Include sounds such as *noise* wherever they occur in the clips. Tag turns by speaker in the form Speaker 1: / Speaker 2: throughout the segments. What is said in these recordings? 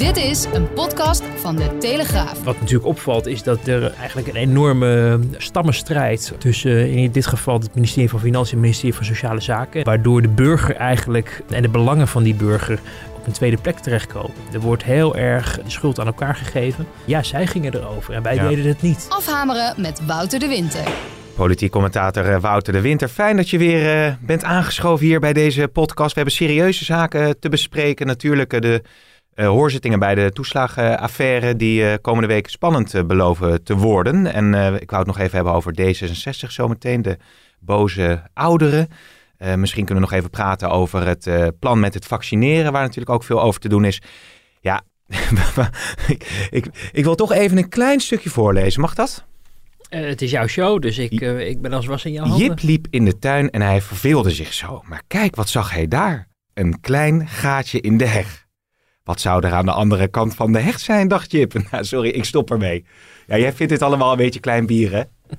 Speaker 1: Dit is een podcast van de Telegraaf.
Speaker 2: Wat natuurlijk opvalt is dat er eigenlijk een enorme stammenstrijd tussen in dit geval het ministerie van Financiën en het ministerie van Sociale Zaken, waardoor de burger eigenlijk en de belangen van die burger op een tweede plek terechtkomen. Er wordt heel erg de schuld aan elkaar gegeven. Ja, zij gingen erover en wij
Speaker 3: Ja.
Speaker 2: deden het niet.
Speaker 1: Afhameren met Wouter de Winter.
Speaker 3: Politiek commentator eh, Wouter de Winter. Fijn dat je weer eh, bent aangeschoven hier bij deze podcast. We hebben serieuze zaken te bespreken. Natuurlijk eh, de eh, hoorzittingen bij de toeslagenaffaire die eh, komende week spannend eh, beloven te worden. En ik wou het nog even hebben over D66 zometeen, de boze ouderen. Misschien kunnen we nog even praten over het plan met het vaccineren, waar natuurlijk ook veel over te doen is. Ja, *laughs* ik, ik, ik wil toch even een klein stukje voorlezen. Mag dat?
Speaker 2: Het is jouw show, dus ik, ik ben als was in jouw handen.
Speaker 3: Jip liep in de tuin en hij verveelde zich zo. Maar kijk, wat zag hij daar? Een klein gaatje in de heg. Wat zou er aan de andere kant van de heg zijn, dacht Jip. *laughs* Nou, sorry, ik stop ermee. Ja, jij vindt dit allemaal een beetje klein bier, hè? *laughs*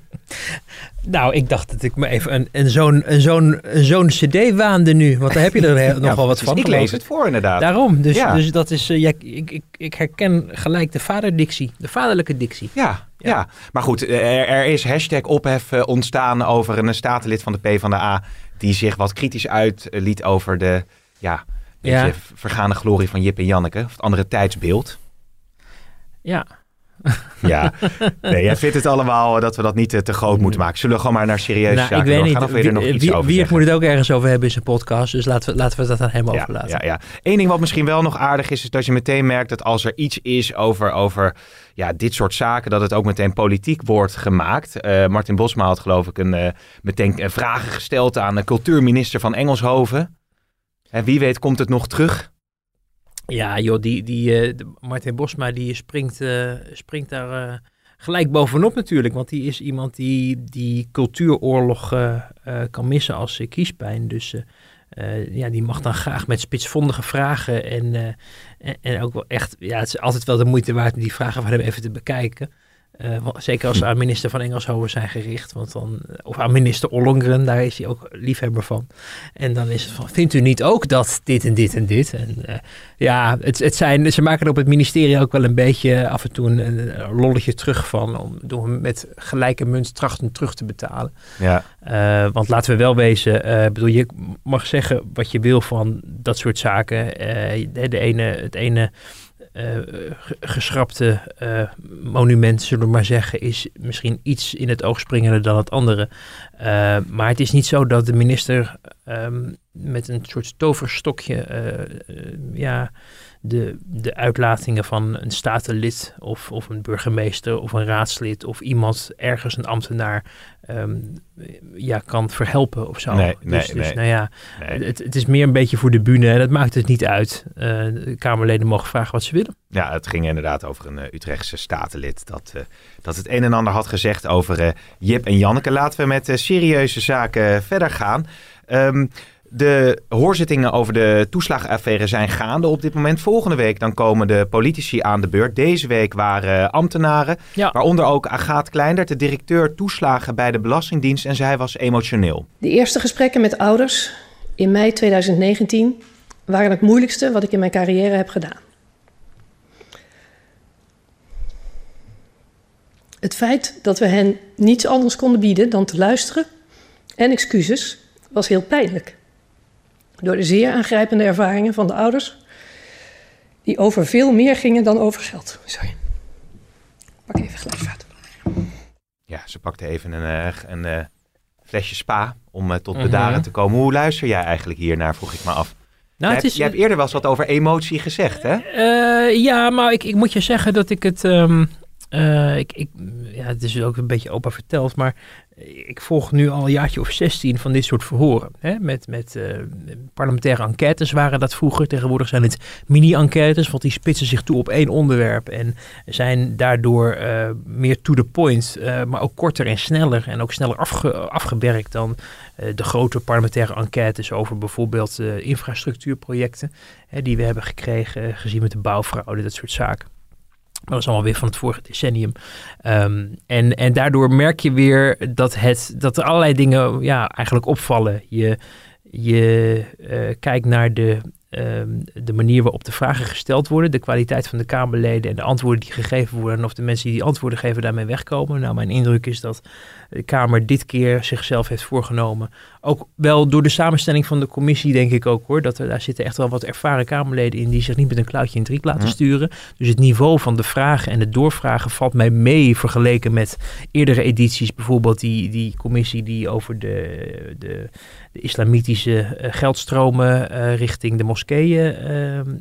Speaker 2: Nou, ik dacht dat ik me even een, een zo'n een zo'n een zo'n cd waande nu. Want daar heb je er heel- *laughs* nog wel wat van.
Speaker 3: Ik lees het voor, inderdaad.
Speaker 2: Daarom, dus,
Speaker 3: Ja.
Speaker 2: dus dat is, eh, ja, ik, ik, ik herken gelijk de vaderdictie, de vaderlijke dictie.
Speaker 3: Ja, ja. maar goed, er, er is hashtag ophef eh, ontstaan over een statenlid van de PvdA... die zich wat kritisch uitliet over de ja,
Speaker 2: Ja.
Speaker 3: beetje vergane glorie van Jip en Janneke. Of het andere tijdsbeeld.
Speaker 2: Ja, *laughs*
Speaker 3: Ja, nee, jij vindt het allemaal dat we dat niet eh, te groot moeten maken. Zullen we gewoon maar naar serieuze
Speaker 2: nou,
Speaker 3: zaken
Speaker 2: ik weet niet,
Speaker 3: Of er nog
Speaker 2: wie,
Speaker 3: iets
Speaker 2: wie,
Speaker 3: over
Speaker 2: wie moet het ook ergens over hebben in zijn podcast, dus laten we, laten we dat aan hem
Speaker 3: ja,
Speaker 2: overlaten.
Speaker 3: ja, ja. Eén ding wat misschien wel nog aardig is, is dat je meteen merkt dat als er iets is over, over ja, dit soort zaken, dat het ook meteen politiek wordt gemaakt. Eh, Martin Bosma had geloof ik een, eh, meteen eh, vragen gesteld aan de cultuurminister van Engelshoven. En wie weet komt het nog terug?
Speaker 2: Ja, joh, die, die, de- Martin Bosma die springt, eh, springt daar eh, gelijk bovenop natuurlijk. Want die is iemand die die cultuuroorlog kan missen als kiespijn. Dus ja, die mag dan graag met spitsvondige vragen. En, en, en ook wel echt, ja, het is altijd wel de moeite waard om die vragen van hem even te bekijken. Eh, zeker als ze aan minister van Engelshoven zijn gericht. Want dan, of aan minister Ollongren, daar is hij ook liefhebber van. En dan is het van, vindt u niet ook dat dit en dit en dit? En eh, ja, het, het zijn, ze maken er op het ministerie ook wel een beetje af en toe een, een lolletje terug van. Om, door hem met gelijke munt trachten terug te betalen.
Speaker 3: Ja,
Speaker 2: Eh, want laten we wel wezen, bedoel, je mag zeggen wat je wil van dat soort zaken. De, de ene, het ene geschrapte eh, monument, zullen we maar zeggen, is misschien iets in het oog springender dan het andere. Eh, maar het is niet zo dat de minister ehm, met een soort toverstokje eh, eh, ja, de, de uitlatingen van een statenlid of, of een burgemeester of een raadslid of iemand ergens een ambtenaar ehm, ja, kan verhelpen of zo.
Speaker 3: Nee,
Speaker 2: dus,
Speaker 3: nee,
Speaker 2: dus
Speaker 3: nee.
Speaker 2: nou ja,
Speaker 3: nee.
Speaker 2: het, het is meer een beetje voor de bühne dat maakt het niet uit. Eh, de Kamerleden mogen vragen wat ze willen.
Speaker 3: ja, het ging inderdaad over een eh, Utrechtse statenlid dat, eh, dat het een en ander had gezegd over Jip en Janneke. Laten we met serieuze zaken verder gaan. Ehm, de hoorzittingen over de toeslagenaffaire zijn gaande op dit moment. Volgende week dan komen de politici aan de beurt. Deze week waren ambtenaren,
Speaker 2: Ja.
Speaker 3: waaronder ook Agaat Kleindert, de directeur toeslagen bij de Belastingdienst. En zij was emotioneel.
Speaker 4: De eerste gesprekken met ouders in mei 2019 waren het moeilijkste wat ik in mijn carrière heb gedaan. Het feit dat we hen niets anders konden bieden dan te luisteren en excuses was heel pijnlijk. Door de zeer aangrijpende ervaringen van de ouders, die over veel meer gingen dan over geld. Sorry. Pak even glas water.
Speaker 3: Ja, ze pakte even een, eh, een eh, flesje spa om eh, tot
Speaker 2: Mhm.
Speaker 3: bedaren te komen. Hoe luister jij eigenlijk hiernaar, vroeg ik me af.
Speaker 2: Nou,
Speaker 3: jij,
Speaker 2: het is,
Speaker 3: jij hebt eerder wel eens wat over emotie gezegd, hè?
Speaker 2: Eh, ja, maar ik, ik moet je zeggen dat ik het. ehm, Uh, ik, ik, ja, het is ook een beetje opa verteld, maar ik volg nu al een jaartje of 16 van dit soort verhoren. Hè? Met, met uh, parlementaire enquêtes waren dat vroeger. Tegenwoordig zijn het mini-enquêtes, want die spitsen zich toe op één onderwerp. En zijn daardoor uh, meer to the point, maar ook korter en sneller. En ook sneller afge afgewerkt dan de grote parlementaire enquêtes over bijvoorbeeld infrastructuurprojecten. Hè, die we hebben gekregen, gezien met de bouwfraude, dat soort zaken. Dat is allemaal weer van het vorige decennium. Um, en, en daardoor merk je weer dat, het, dat er allerlei dingen ja, eigenlijk opvallen. Je, je uh, kijkt naar de, um, de manier waarop de vragen gesteld worden, de kwaliteit van de Kamerleden en de antwoorden die gegeven worden. En of de mensen die die antwoorden geven daarmee wegkomen. Nou, mijn indruk is dat de Kamer dit keer zichzelf heeft voorgenomen. Ook wel door de samenstelling van de commissie, denk ik ook hoor. Dat er, daar zitten echt wel wat ervaren Kamerleden in die zich niet met een klauwtje in riet laten sturen. Dus het niveau van de vragen en het doorvragen valt mij mee vergeleken met eerdere edities. Bijvoorbeeld die, die commissie die over de, de, de islamitische uh, geldstromen uh, richting de moskeeën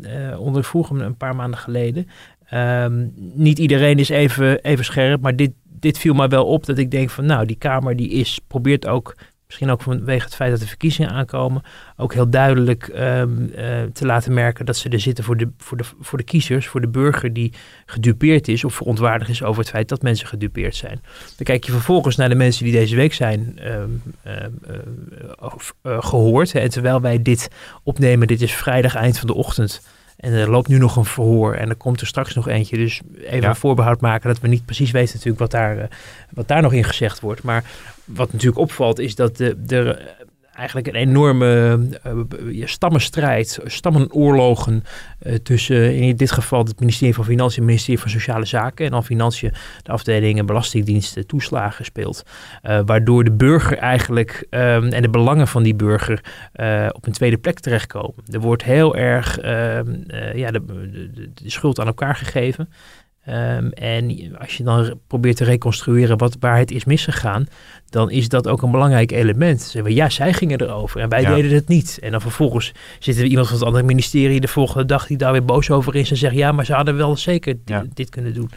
Speaker 2: uh, ondervroeg een paar maanden geleden. Um, niet iedereen is even, even scherp, maar dit, dit viel mij wel op dat ik denk van nou, die Kamer die is, probeert ook, misschien ook vanwege het feit dat de verkiezingen aankomen, ook heel duidelijk um, uh, te laten merken dat ze er zitten voor de, voor, de, voor de kiezers, voor de burger die gedupeerd is of verontwaardigd is over het feit dat mensen gedupeerd zijn. Dan kijk je vervolgens naar de mensen die deze week zijn um, uh, uh, gehoord. Hè, en terwijl wij dit opnemen, dit is vrijdag eind van de ochtend. En er loopt nu nog een verhoor en er komt er straks nog eentje. Dus even ja. een voorbehoud maken dat we niet precies weten natuurlijk wat daar, uh, wat daar nog in gezegd wordt. Maar wat natuurlijk opvalt is dat de, de, eigenlijk een enorme uh, stammenstrijd, stammenoorlogen uh, tussen in dit geval het ministerie van Financiën en het ministerie van Sociale Zaken en dan Financiën de afdelingen Belastingdiensten toeslagen speelt. Waardoor de burger eigenlijk um, en de belangen van die burger op een tweede plek terechtkomen. Er wordt heel erg ja, de, de, de schuld aan elkaar gegeven. Um, en als je dan probeert te reconstrueren wat, waar het is misgegaan, dan is dat ook een belangrijk element. Zeggen we, ja, zij gingen erover en wij ja. deden het niet. En dan vervolgens zit er iemand van het andere ministerie de volgende dag die daar weer boos over is en zegt, ja, maar ze hadden wel zeker dit, kunnen doen.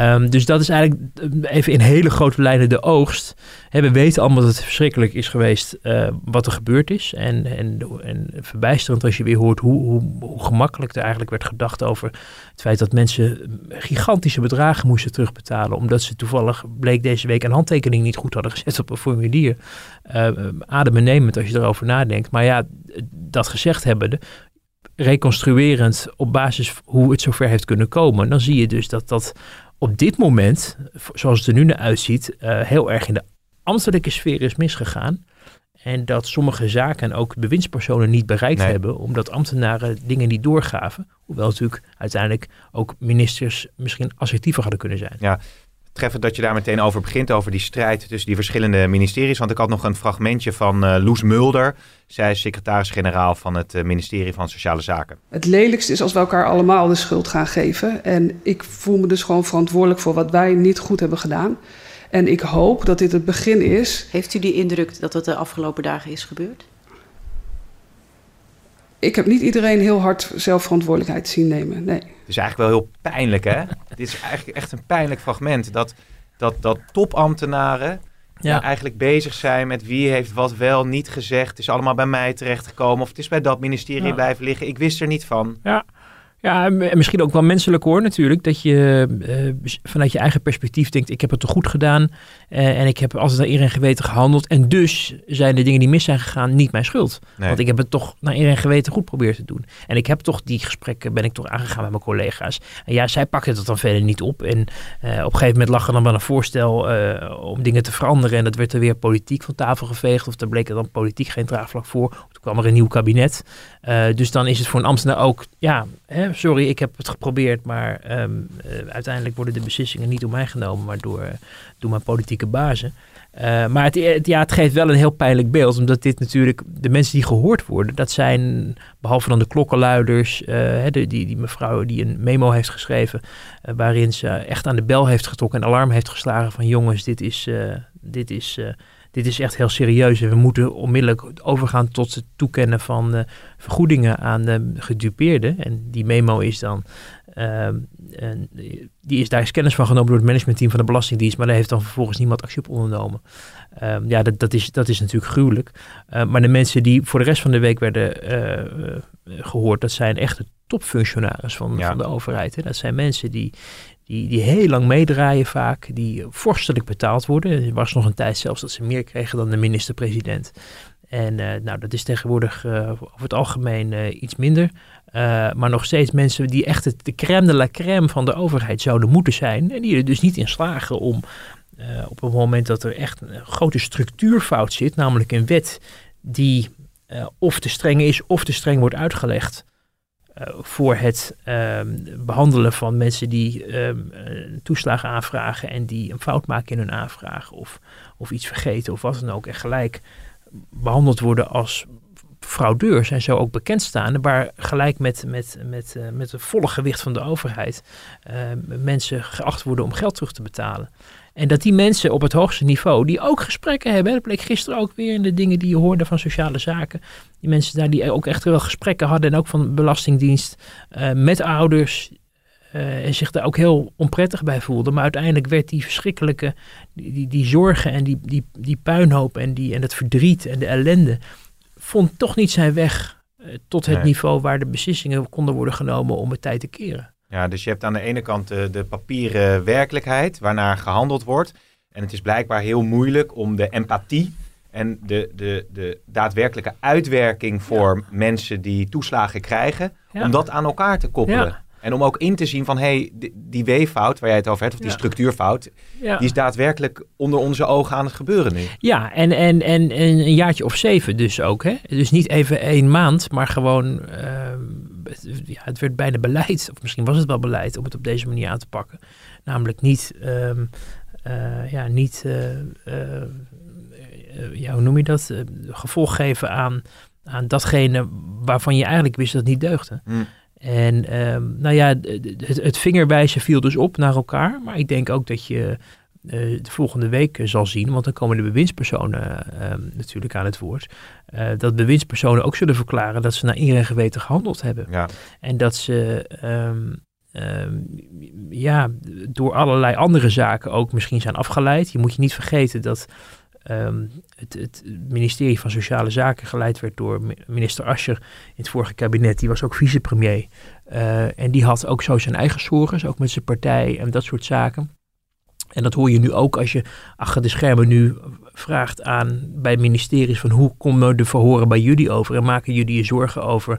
Speaker 2: Um, dus dat is eigenlijk even in hele grote lijnen de oogst. We weten allemaal dat het verschrikkelijk is geweest uh, wat er gebeurd is. En, en, en verbijsterend als je weer hoort hoe, hoe, gemakkelijk er eigenlijk werd gedacht over het feit dat mensen gigantische bedragen moesten terugbetalen. Omdat ze toevallig, bleek deze week, een handtekening niet goed hadden gezet op een formulier. Uh, adembenemend als je erover nadenkt. Maar ja, dat gezegd hebbende, reconstruerend op basis hoe het zover heeft kunnen komen, dan zie je dus dat dat op dit moment, zoals het er nu naar uitziet, heel erg in de ambtelijke sfeer is misgegaan. En dat sommige zaken ook bewindspersonen niet bereikt nee. hebben, omdat ambtenaren dingen niet doorgaven. Hoewel natuurlijk uiteindelijk ook ministers misschien assertiever hadden kunnen zijn.
Speaker 3: Ja, treffend dat je daar meteen over begint, over die strijd tussen die verschillende ministeries. Want ik had nog een fragmentje van uh, Loes Mulder. Zij is secretaris-generaal van het uh, ministerie van Sociale Zaken.
Speaker 5: Het lelijkste is als we elkaar allemaal de schuld gaan geven. En ik voel me dus gewoon verantwoordelijk voor wat wij niet goed hebben gedaan. En ik hoop dat dit het begin is.
Speaker 6: Heeft u die indruk dat dat de afgelopen dagen is gebeurd?
Speaker 5: Ik heb niet iedereen heel hard zelfverantwoordelijkheid zien nemen. Nee.
Speaker 3: Het is eigenlijk wel heel pijnlijk, hè? *laughs* Dit is eigenlijk echt een pijnlijk fragment. Dat, dat, dat topambtenaren ja. eigenlijk bezig zijn met wie heeft wat wel niet gezegd. Het is allemaal bij mij terechtgekomen. Of het is bij dat ministerie ja. blijven liggen. Ik wist er niet van.
Speaker 2: Ja. Ja, en misschien ook wel menselijk hoor natuurlijk. Dat je uh, vanuit je eigen perspectief denkt, ik heb het toch goed gedaan. Uh, en ik heb altijd naar iedereen geweten gehandeld. En dus zijn de dingen die mis zijn gegaan niet mijn schuld. Nee. Want ik heb het toch naar iedereen geweten goed proberen te doen. En ik heb toch die gesprekken, ben ik toch aangegaan met mijn collega's. En ja, zij pakten het dan verder niet op. En uh, op een gegeven moment lag er dan wel een voorstel om dingen te veranderen. En dat werd er weer politiek van tafel geveegd. Of daar bleek er dan politiek geen draagvlak voor. Kwam er een nieuw kabinet. dus dan is het voor een ambtenaar ook, ja... Hè, sorry, ik heb het geprobeerd, maar um, uh, uiteindelijk worden de beslissingen niet door mij genomen, maar door, door mijn politieke bazen. Uh, maar het, ja, het geeft wel een heel pijnlijk beeld, omdat dit natuurlijk, de mensen die gehoord worden, dat zijn, behalve dan de klokkenluiders, de, die, die mevrouw die een memo heeft geschreven, waarin ze echt aan de bel heeft getrokken en alarm heeft geslagen van jongens, dit is, dit is dit is echt heel serieus en we moeten onmiddellijk overgaan tot het toekennen van, uh, vergoedingen aan de gedupeerden. En die memo is dan en die is, daar is kennis van genomen door het managementteam van de Belastingdienst, maar daar heeft dan vervolgens niemand actie op ondernomen. Ehm, ja, dat, dat, is, dat is natuurlijk gruwelijk. Ehm, maar de mensen die voor de rest van de week werden eh, eh, gehoord, dat zijn echte topfunctionaris van, van de overheid. Hè. Dat zijn mensen die, die, die heel lang meedraaien vaak, die vorstelijk betaald worden. Er was nog een tijd zelfs dat ze meer kregen dan de minister-president. En uh, nou, dat is tegenwoordig uh, over het algemeen uh, iets minder. maar nog steeds mensen die echt het, de crème de la crème van de overheid zouden moeten zijn. En die er dus niet in slagen om op het moment dat er echt een grote structuurfout zit, namelijk een wet die of te streng is of te streng wordt uitgelegd. Voor het ehm, behandelen van mensen die ehm, toeslagen aanvragen en die een fout maken in hun aanvraag of, of iets vergeten of wat dan ook. En gelijk behandeld worden als fraudeurs en zo ook bekend staan, waar gelijk met, met, met, uh, met het volle gewicht van de overheid uh, mensen geacht worden om geld terug te betalen. En dat die mensen op het hoogste niveau, die ook gesprekken hebben, dat bleek gisteren ook weer in de dingen die je hoorde van sociale zaken, die mensen daar die ook echt wel gesprekken hadden en ook van Belastingdienst uh, met ouders, uh, en zich daar ook heel onprettig bij voelde. Maar uiteindelijk werd die verschrikkelijke, die, die, die zorgen en die, die, die puinhoop en, die, en het verdriet en de ellende, vond toch niet zijn weg uh, tot het nee. niveau waar de beslissingen konden worden genomen om het tijd te keren.
Speaker 3: Ja, dus je hebt aan de ene kant de, de papieren werkelijkheid waarnaar gehandeld wordt. En het is blijkbaar heel moeilijk om de empathie en de, de, de daadwerkelijke uitwerking voor ja. mensen die toeslagen krijgen, ja. om dat aan elkaar te koppelen. Ja. En om ook in te zien van, hé, hey, die, die weeffout waar jij het over hebt, of die structuurfout, die is daadwerkelijk onder onze ogen aan het gebeuren nu.
Speaker 2: Ja, en, en, en, en een jaartje of zeven dus ook. Hè? Dus niet even één maand, maar gewoon, uh, ja, het werd bijna beleid, of misschien was het wel beleid, om het op deze manier aan te pakken. Namelijk niet, um, uh, ja, niet, uh, ja, hoe noem je dat, gevolg geven aan, aan datgene waarvan je eigenlijk wist dat het niet deugde. Mm. En um, nou ja, het, het, vingerwijzen viel dus op naar elkaar. Maar ik denk ook dat je de volgende week zal zien, want dan komen de bewindspersonen uh, natuurlijk aan het woord. Uh, dat bewindspersonen ook zullen verklaren dat ze naar eer en geweten gehandeld hebben.
Speaker 3: Ja.
Speaker 2: En dat ze um, ja, door allerlei andere zaken ook misschien zijn afgeleid. Je moet je niet vergeten dat Um, het, het, ministerie van Sociale Zaken geleid werd door minister Ascher in het vorige kabinet. Die was ook vicepremier. Uh, en die had ook zo zijn eigen zorgen, ook met zijn partij en dat soort zaken. En dat hoor je nu ook als je achter de schermen nu vraagt aan bij ministeries van hoe komen de verhoren bij jullie over en maken jullie je zorgen over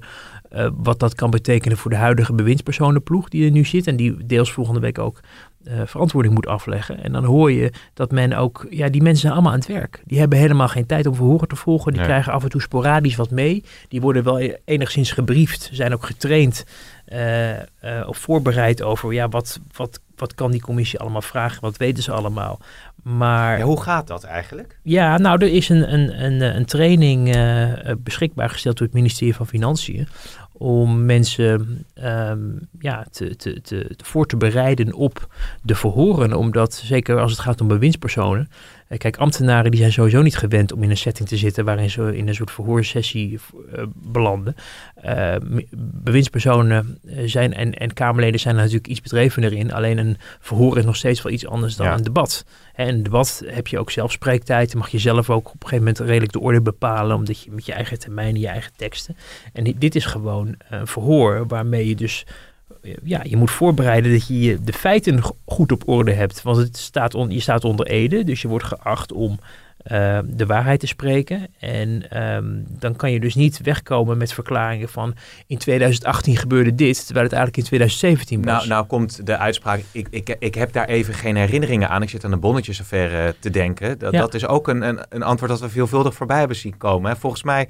Speaker 2: uh, wat dat kan betekenen voor de huidige bewindspersonenploeg die er nu zit en die deels volgende week ook uh, verantwoording moet afleggen. En dan hoor je dat men ook, ja, die mensen zijn allemaal aan het werk. Die hebben helemaal geen tijd om verhoren te volgen. Die nee. krijgen af en toe sporadisch wat mee. Die worden wel enigszins gebriefd, zijn ook getraind uh, uh, of voorbereid over, ja, wat, wat, wat kan die commissie allemaal vragen? Wat weten ze allemaal? Maar,
Speaker 3: ja, hoe gaat dat eigenlijk?
Speaker 2: Ja, nou, er is een, een, een, een training uh, beschikbaar gesteld door het ministerie van Financiën om mensen um, ja, te, te, te, voor te bereiden op de verhoren. Omdat, zeker als het gaat om bewindspersonen, kijk, ambtenaren die zijn sowieso niet gewend om in een setting te zitten waarin ze in een soort verhoorsessie uh, belanden. Uh, bewindspersonen zijn en, en Kamerleden zijn er natuurlijk iets bedrevener in. Alleen een verhoor is nog steeds wel iets anders dan ja. een debat. En een debat heb je ook zelf spreektijd. Dan mag je zelf ook op een gegeven moment redelijk de orde bepalen. Omdat je met je eigen termijnen, je eigen teksten. En dit is gewoon een verhoor waarmee je dus ja, je moet voorbereiden dat je de feiten goed op orde hebt. Want het staat on, je staat onder ede, dus je wordt geacht om uh, de waarheid te spreken. En um, dan kan je dus niet wegkomen met verklaringen van in 2018 gebeurde dit, terwijl het eigenlijk in 2017 was.
Speaker 3: Nou, nou komt de uitspraak, ik, ik, ik heb daar even geen herinneringen aan. Ik zit aan de bonnetjesaffaire te denken. Dat, ja. dat is ook een, een, een, antwoord dat we veelvuldig voorbij hebben zien komen. Hè. Volgens mij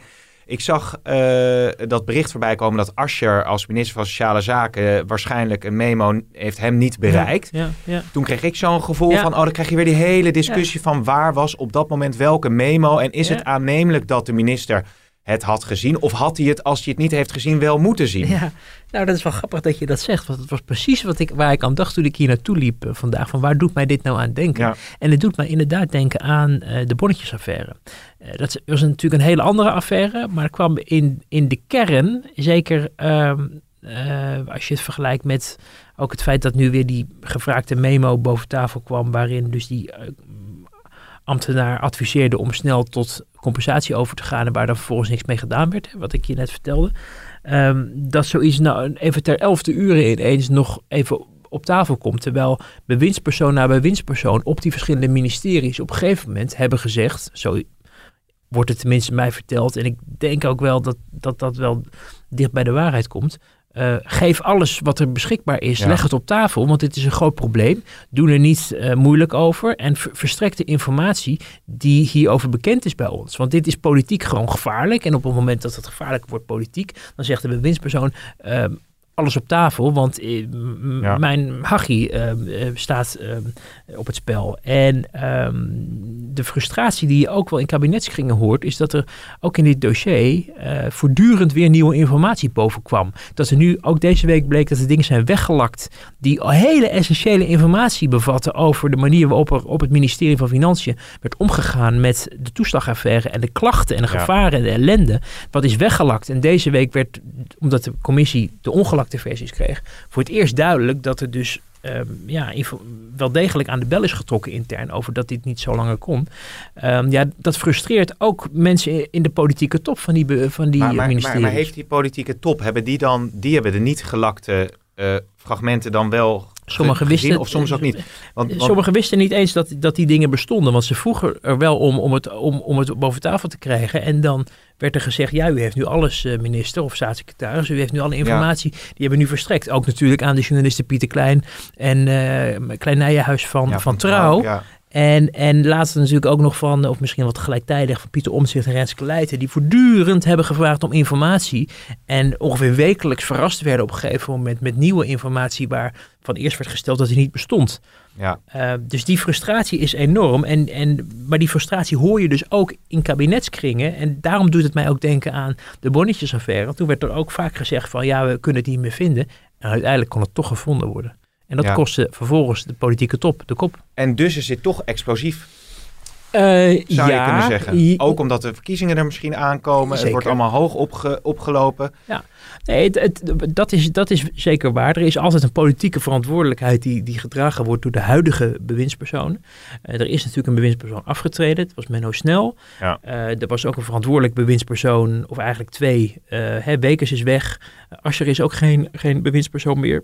Speaker 3: ik zag uh, dat bericht voorbij komen dat Ascher als minister van Sociale Zaken waarschijnlijk een memo heeft hem niet bereikt.
Speaker 2: Ja, ja, ja.
Speaker 3: Toen kreeg ik zo'n gevoel van, oh, dan krijg je weer die hele discussie van waar was op dat moment welke memo en is het aannemelijk dat de minister het had gezien? Of had hij het, als hij het niet heeft gezien, wel moeten zien?
Speaker 2: Ja, nou dat is wel grappig dat je dat zegt. Want het was precies wat ik, waar ik aan dacht toen ik hier naartoe liep eh, vandaag. Van waar doet mij dit nou aan denken?
Speaker 3: Ja.
Speaker 2: En het doet mij inderdaad denken aan eh, de bonnetjesaffaire. Eh, dat was natuurlijk een hele andere affaire. Maar kwam in, in de kern, zeker ehm, eh, als je het vergelijkt met ook het feit dat nu weer die gevraagde memo boven tafel kwam. Waarin dus die ambtenaar adviseerde om snel tot compensatie over te gaan. En waar dan vervolgens niks mee gedaan werd. Wat ik je net vertelde. Ehm, dat zoiets nou even ter elfde uren ineens nog even op tafel komt. Terwijl bewindspersoon na bewindspersoon op die verschillende ministeries op een gegeven moment hebben gezegd. Zo wordt het tenminste mij verteld. En ik denk ook wel dat dat, dat wel dicht bij de waarheid komt. Eh, geef alles wat er beschikbaar is,
Speaker 3: Ja.
Speaker 2: leg het op tafel, want dit is een groot probleem. Doe er niet eh, moeilijk over en ver- verstrek de informatie die hierover bekend is bij ons. Want dit is politiek gewoon gevaarlijk. En op het moment dat het gevaarlijk wordt politiek, dan zegt de bewindspersoon ehm, alles op tafel, want eh,
Speaker 3: Ja.
Speaker 2: mijn hachie ehm, eh, staat ehm, op het spel. En ehm, de frustratie die je ook wel in kabinetskringen hoort, is dat er ook in dit dossier eh, voortdurend weer nieuwe informatie boven kwam. Dat er nu ook deze week bleek dat er dingen zijn weggelakt die hele essentiële informatie bevatten over de manier waarop er op het ministerie van Financiën werd omgegaan met de toeslagaffaire en de klachten en de
Speaker 3: Ja.
Speaker 2: gevaren en de ellende. Wat is weggelakt. En deze week werd, omdat de commissie de versies kreeg, voor het eerst duidelijk dat er dus ehm, ja, wel degelijk aan de bel is getrokken intern over dat dit niet zo langer kon. Ehm, ja, dat frustreert ook mensen in de politieke top van die, van die
Speaker 3: maar, maar, maar,
Speaker 2: ministeries.
Speaker 3: maar heeft die politieke top, hebben die dan, die hebben de niet gelakte eh, fragmenten dan wel
Speaker 2: Sommigen wisten
Speaker 3: of soms ook niet? Want, want-
Speaker 2: Sommigen wisten niet eens dat, dat die dingen bestonden, want ze vroegen er wel om, om, het, om, om het boven tafel te krijgen. En dan werd er gezegd, ja, u heeft nu alles, eh, minister of staatssecretaris, u heeft nu alle informatie, die hebben nu verstrekt. Ook natuurlijk aan de journalisten Pieter Klein en eh Klein Nijenhuis van,
Speaker 3: ja,
Speaker 2: van Trouw.
Speaker 3: Ja.
Speaker 2: En, en laatst natuurlijk ook nog van, of misschien wat gelijktijdig, van Pieter Omtzigt en Renske Leijten, die voortdurend hebben gevraagd om informatie. En ongeveer wekelijks verrast werden op een gegeven moment met nieuwe informatie waarvan eerst werd gesteld dat die niet bestond.
Speaker 3: Ja.
Speaker 2: Uh, dus die frustratie is enorm. En, en, maar die frustratie hoor je dus ook in kabinetskringen. En daarom doet het mij ook denken aan de bonnetjesaffaire. Toen werd er ook vaak gezegd van ja, we kunnen het niet meer vinden. En uiteindelijk kon het toch gevonden worden. En dat
Speaker 3: Ja.
Speaker 2: kostte vervolgens de politieke top de kop.
Speaker 3: En dus is dit toch explosief,
Speaker 2: Uh,
Speaker 3: zou
Speaker 2: ja,
Speaker 3: je kunnen zeggen. Ook omdat de verkiezingen er misschien aankomen. Het wordt allemaal hoog opge- opgelopen.
Speaker 2: Nee, het, het- dat, is, dat is zeker waar. Er is altijd een politieke verantwoordelijkheid die, die gedragen wordt door de huidige bewindspersoon. Eh, er is natuurlijk een bewindspersoon afgetreden. Het was Menno Snel.
Speaker 3: Ja.
Speaker 2: Eh, er was ook een verantwoordelijk bewindspersoon, of eigenlijk twee. Eh hè, Bekers is weg. Asscher is ook geen, geen bewindspersoon meer.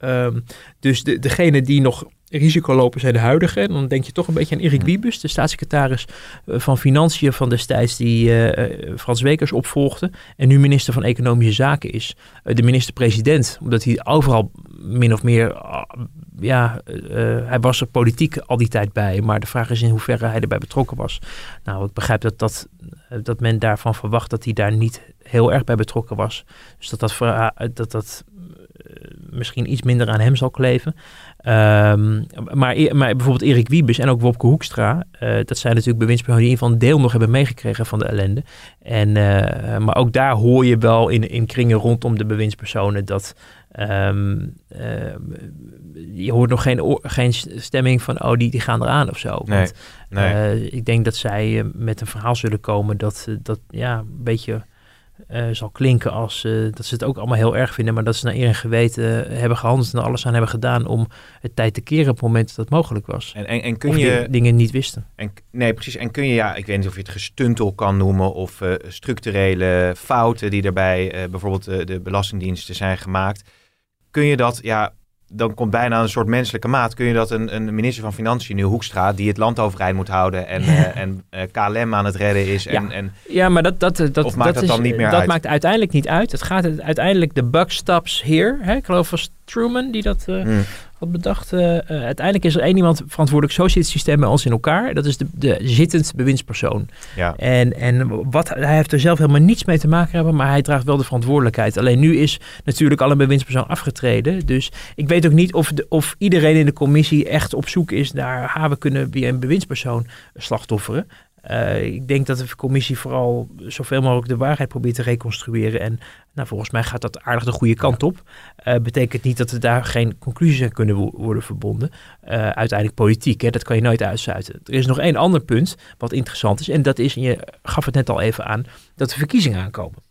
Speaker 2: Ehm, dus de, degene die nog risico lopen zijn de huidige. En dan denk je toch een beetje aan Erik. Wiebes, de staatssecretaris eh, van Financiën van destijds die eh, eh, Frans Wekers opvolgde. En nu minister van Economische Zaken is. De minister-president, omdat hij overal min of meer, ah, ja, hij was er politiek al die tijd bij. Maar de vraag is in hoeverre hij erbij betrokken was. Nou, ik begrijp dat, dat, dat men daarvan verwacht dat hij daar niet heel erg bij betrokken was. Dus dat dat, dat, dat misschien iets minder aan hem zal kleven. Ehm, maar, e- maar bijvoorbeeld Erik Wiebes en ook Wopke Hoekstra, eh, dat zijn natuurlijk bewindspersonen die in ieder geval een deel nog hebben meegekregen van de ellende. En, eh, maar ook daar hoor je wel in, in kringen rondom de bewindspersonen dat ehm, je hoort nog geen, geen stemming van oh die, die gaan eraan of zo.
Speaker 3: Nee,
Speaker 2: Want,
Speaker 3: nee.
Speaker 2: eh, ik denk dat zij eh, met een verhaal zullen komen dat, eh, dat ja, een beetje eh, zal klinken als eh, dat ze het ook allemaal heel erg vinden, maar dat ze naar eer en geweten hebben gehandeld en alles aan hebben gedaan om het tijd te keren op het moment dat het mogelijk was.
Speaker 3: En, en, en kun
Speaker 2: of
Speaker 3: je...
Speaker 2: dingen niet wisten.
Speaker 3: En, nee, precies. En kun je, ja, ik weet niet of je het gestuntel kan noemen of eh, structurele fouten die daarbij bijvoorbeeld de belastingdiensten zijn gemaakt. Kun je dat, ja, dan komt bijna een soort menselijke maat. Kun je dat een, een minister van Financiën, nu Hoekstra, die het land overeind moet houden en, eh, en eh, KLM aan het redden is. En,
Speaker 2: Ja.
Speaker 3: en,
Speaker 2: Ja, maar dat, dat, dat, dat,
Speaker 3: het
Speaker 2: is,
Speaker 3: dan niet meer
Speaker 2: dat
Speaker 3: uit?
Speaker 2: maakt uiteindelijk niet uit. Het gaat uiteindelijk de buck stops. Hè? Ik geloof was Truman die dat eh,
Speaker 3: hm,
Speaker 2: had bedacht. eh, eh, uiteindelijk is er één iemand verantwoordelijk. Zo zit het systeem bij ons in elkaar. Dat is de, de zittend bewindspersoon.
Speaker 3: ja.
Speaker 2: En, en wat, hij heeft er zelf helemaal niets mee te maken hebben, maar hij draagt wel de verantwoordelijkheid. Alleen nu is natuurlijk al een bewindspersoon afgetreden. Dus ik weet ook niet of, de, of iedereen in de commissie echt op zoek is naar, ha, we kunnen weer een bewindspersoon slachtofferen. Uh, ik denk dat de commissie vooral zoveel mogelijk de waarheid probeert te reconstrueren. En nou, volgens mij gaat dat aardig de goede kant op. Uh, betekent niet dat er daar geen conclusies aan kunnen wo worden verbonden. Uh, uiteindelijk politiek, hè, dat kan je nooit uitsluiten. Er is nog één ander punt wat interessant is. En dat is, en je gaf het net al even aan, dat de verkiezingen aankomen.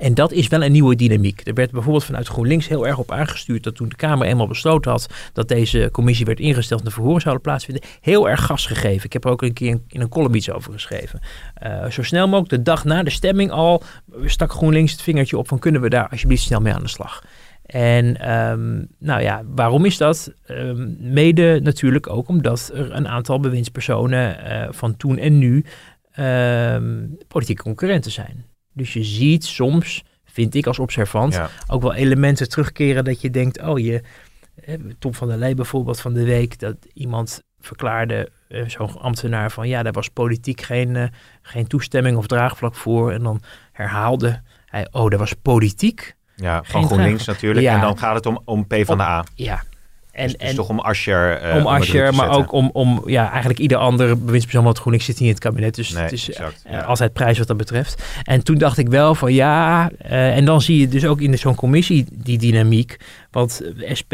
Speaker 2: En dat is wel een nieuwe dynamiek. Er werd bijvoorbeeld vanuit GroenLinks heel erg op aangestuurd dat toen de Kamer eenmaal besloten had dat deze commissie werd ingesteld en de verhoren zouden plaatsvinden, heel erg gas gegeven. Ik heb er ook een keer in een column iets over geschreven. Uh, zo snel mogelijk, de dag na de stemming al, stak GroenLinks het vingertje op van kunnen we daar alsjeblieft snel mee aan de slag. En um, nou ja, waarom is dat? Um, mede natuurlijk ook omdat er een aantal bewindspersonen uh, van toen en nu um, politieke concurrenten zijn. Dus je ziet soms, vind ik als observant, ja. ook wel elementen terugkeren dat je denkt, oh je, Tom van der Lee bijvoorbeeld van de week, dat iemand verklaarde, uh, zo'n ambtenaar, van ja, daar was politiek geen, uh, geen toestemming of draagvlak voor. En dan herhaalde hij, oh, daar was politiek.
Speaker 3: Ja, van GroenLinks natuurlijk. Ja. En dan gaat het om, om P van de A.
Speaker 2: Ja,
Speaker 3: en, dus, dus toch om Ascher.
Speaker 2: Uh, om Ascher, maar ook om, om ja, eigenlijk ieder andere bewindspersoon. Want GroenLinks zit niet in het kabinet. Dus
Speaker 3: nee,
Speaker 2: het is
Speaker 3: exact,
Speaker 2: uh, ja. altijd prijs wat dat betreft. En toen dacht ik wel van ja. Uh, en dan zie je dus ook in zo'n commissie die dynamiek. Want SP,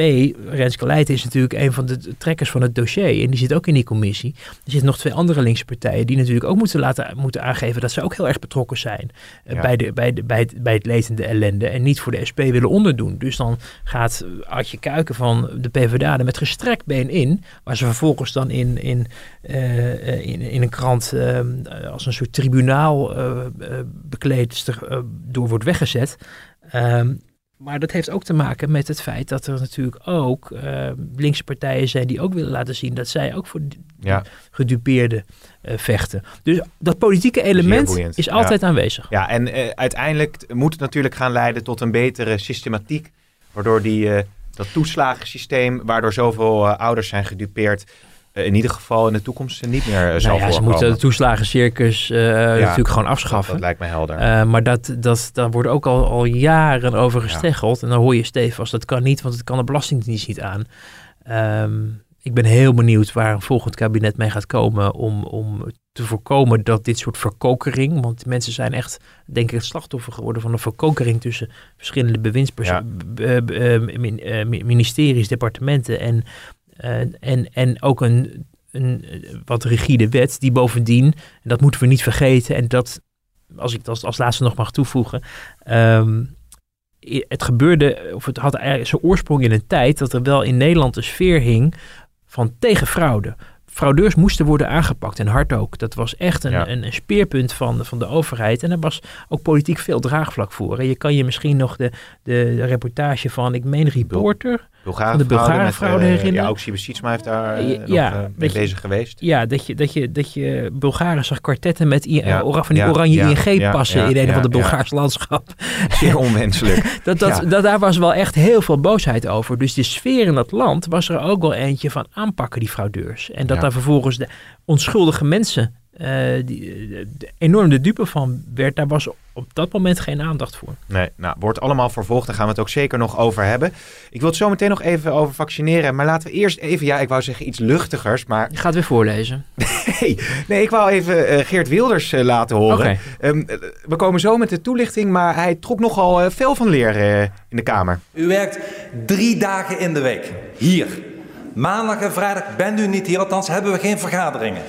Speaker 2: Renske Leijten is natuurlijk een van de trekkers van het dossier. En die zit ook in die commissie. Er zitten nog twee andere linkse partijen die natuurlijk ook moeten, laten, moeten aangeven dat ze ook heel erg betrokken zijn ja. bij, de, bij, de, bij, het, bij het letende ellende. En niet voor de SP willen onderdoen. Dus dan gaat Adje Kuiken van de PvdA er met gestrekt been in. Waar ze vervolgens dan in, in, uh, in, in een krant uh, als een soort tribunaal bekleedster door wordt weggezet. Um, maar dat heeft ook te maken met het feit dat er natuurlijk ook uh, linkse partijen zijn die ook willen laten zien dat zij ook voor
Speaker 3: ja.
Speaker 2: gedupeerden uh, vechten. Dus dat politieke element is, altijd
Speaker 3: ja.
Speaker 2: aanwezig.
Speaker 3: Ja, en uh, uiteindelijk moet het natuurlijk gaan leiden tot een betere systematiek, waardoor die, dat toeslagensysteem, waardoor zoveel ouders zijn gedupeerd, in ieder geval in de toekomst niet meer zal
Speaker 2: nou ja, Ze moeten de toeslagencircus uh, ja, natuurlijk gewoon afschaffen.
Speaker 3: Dat, lijkt me helder.
Speaker 2: Uh, maar dat, dat, daar wordt ook al, al jaren over gesteggeld. Ja. En dan hoor je stevast, dat kan niet, want het kan de Belastingdienst niet aan. Um, ik ben heel benieuwd waar een volgend kabinet mee gaat komen om, om te voorkomen dat dit soort verkokering, want mensen zijn echt, denk ik, het slachtoffer geworden van een verkokering tussen verschillende bewindspersonen, ministeries, departementen en en, en ook een, een wat rigide wet die bovendien, en dat moeten we niet vergeten, en dat, als ik dat als, als laatste nog mag toevoegen, um, het gebeurde, of het had eigenlijk zijn oorsprong in een tijd dat er wel in Nederland een sfeer hing van tegen fraude. Fraudeurs moesten worden aangepakt en hard ook. Dat was echt een, ja. een, een, speerpunt van, van de overheid. En er was ook politiek veel draagvlak voor. En je kan je misschien nog de, de, de reportage van, ik meen, Reporter De Bulgaren fraude
Speaker 3: uh,
Speaker 2: herinneren.
Speaker 3: Ja, ook Sibesitsma heeft daar uh, ja, nog, uh, mee bezig je, geweest.
Speaker 2: Ja, dat je, dat je, dat je Bulgaren zag kwartetten met ja, van die oranje ING-passen in een of ander Bulgaars landschap.
Speaker 3: Zeer onwenselijk. *laughs*
Speaker 2: dat, dat, dat, daar was wel echt heel veel boosheid over. Dus de sfeer in dat land was er ook wel eentje van aanpakken die fraudeurs. En dat daar vervolgens de onschuldige mensen uh, die, de, enorm de dupe van werd, daar was op dat moment geen aandacht voor.
Speaker 3: Nee, nou, wordt allemaal vervolgd. Daar gaan we het ook zeker nog over hebben. Ik wil het zo meteen nog even over vaccineren. Maar laten we eerst even, ja, ik wou zeggen iets luchtigers. Maar...
Speaker 2: Je gaat weer voorlezen. *laughs*
Speaker 3: nee, nee, ik wou even uh, Geert Wilders uh, laten horen.
Speaker 2: Okay.
Speaker 3: Um, we komen zo met de toelichting, maar hij trok nogal uh, veel van leer in de Kamer.
Speaker 7: U werkt drie dagen in de week. Hier. Maandag en vrijdag bent u niet hier, althans hebben we geen vergaderingen.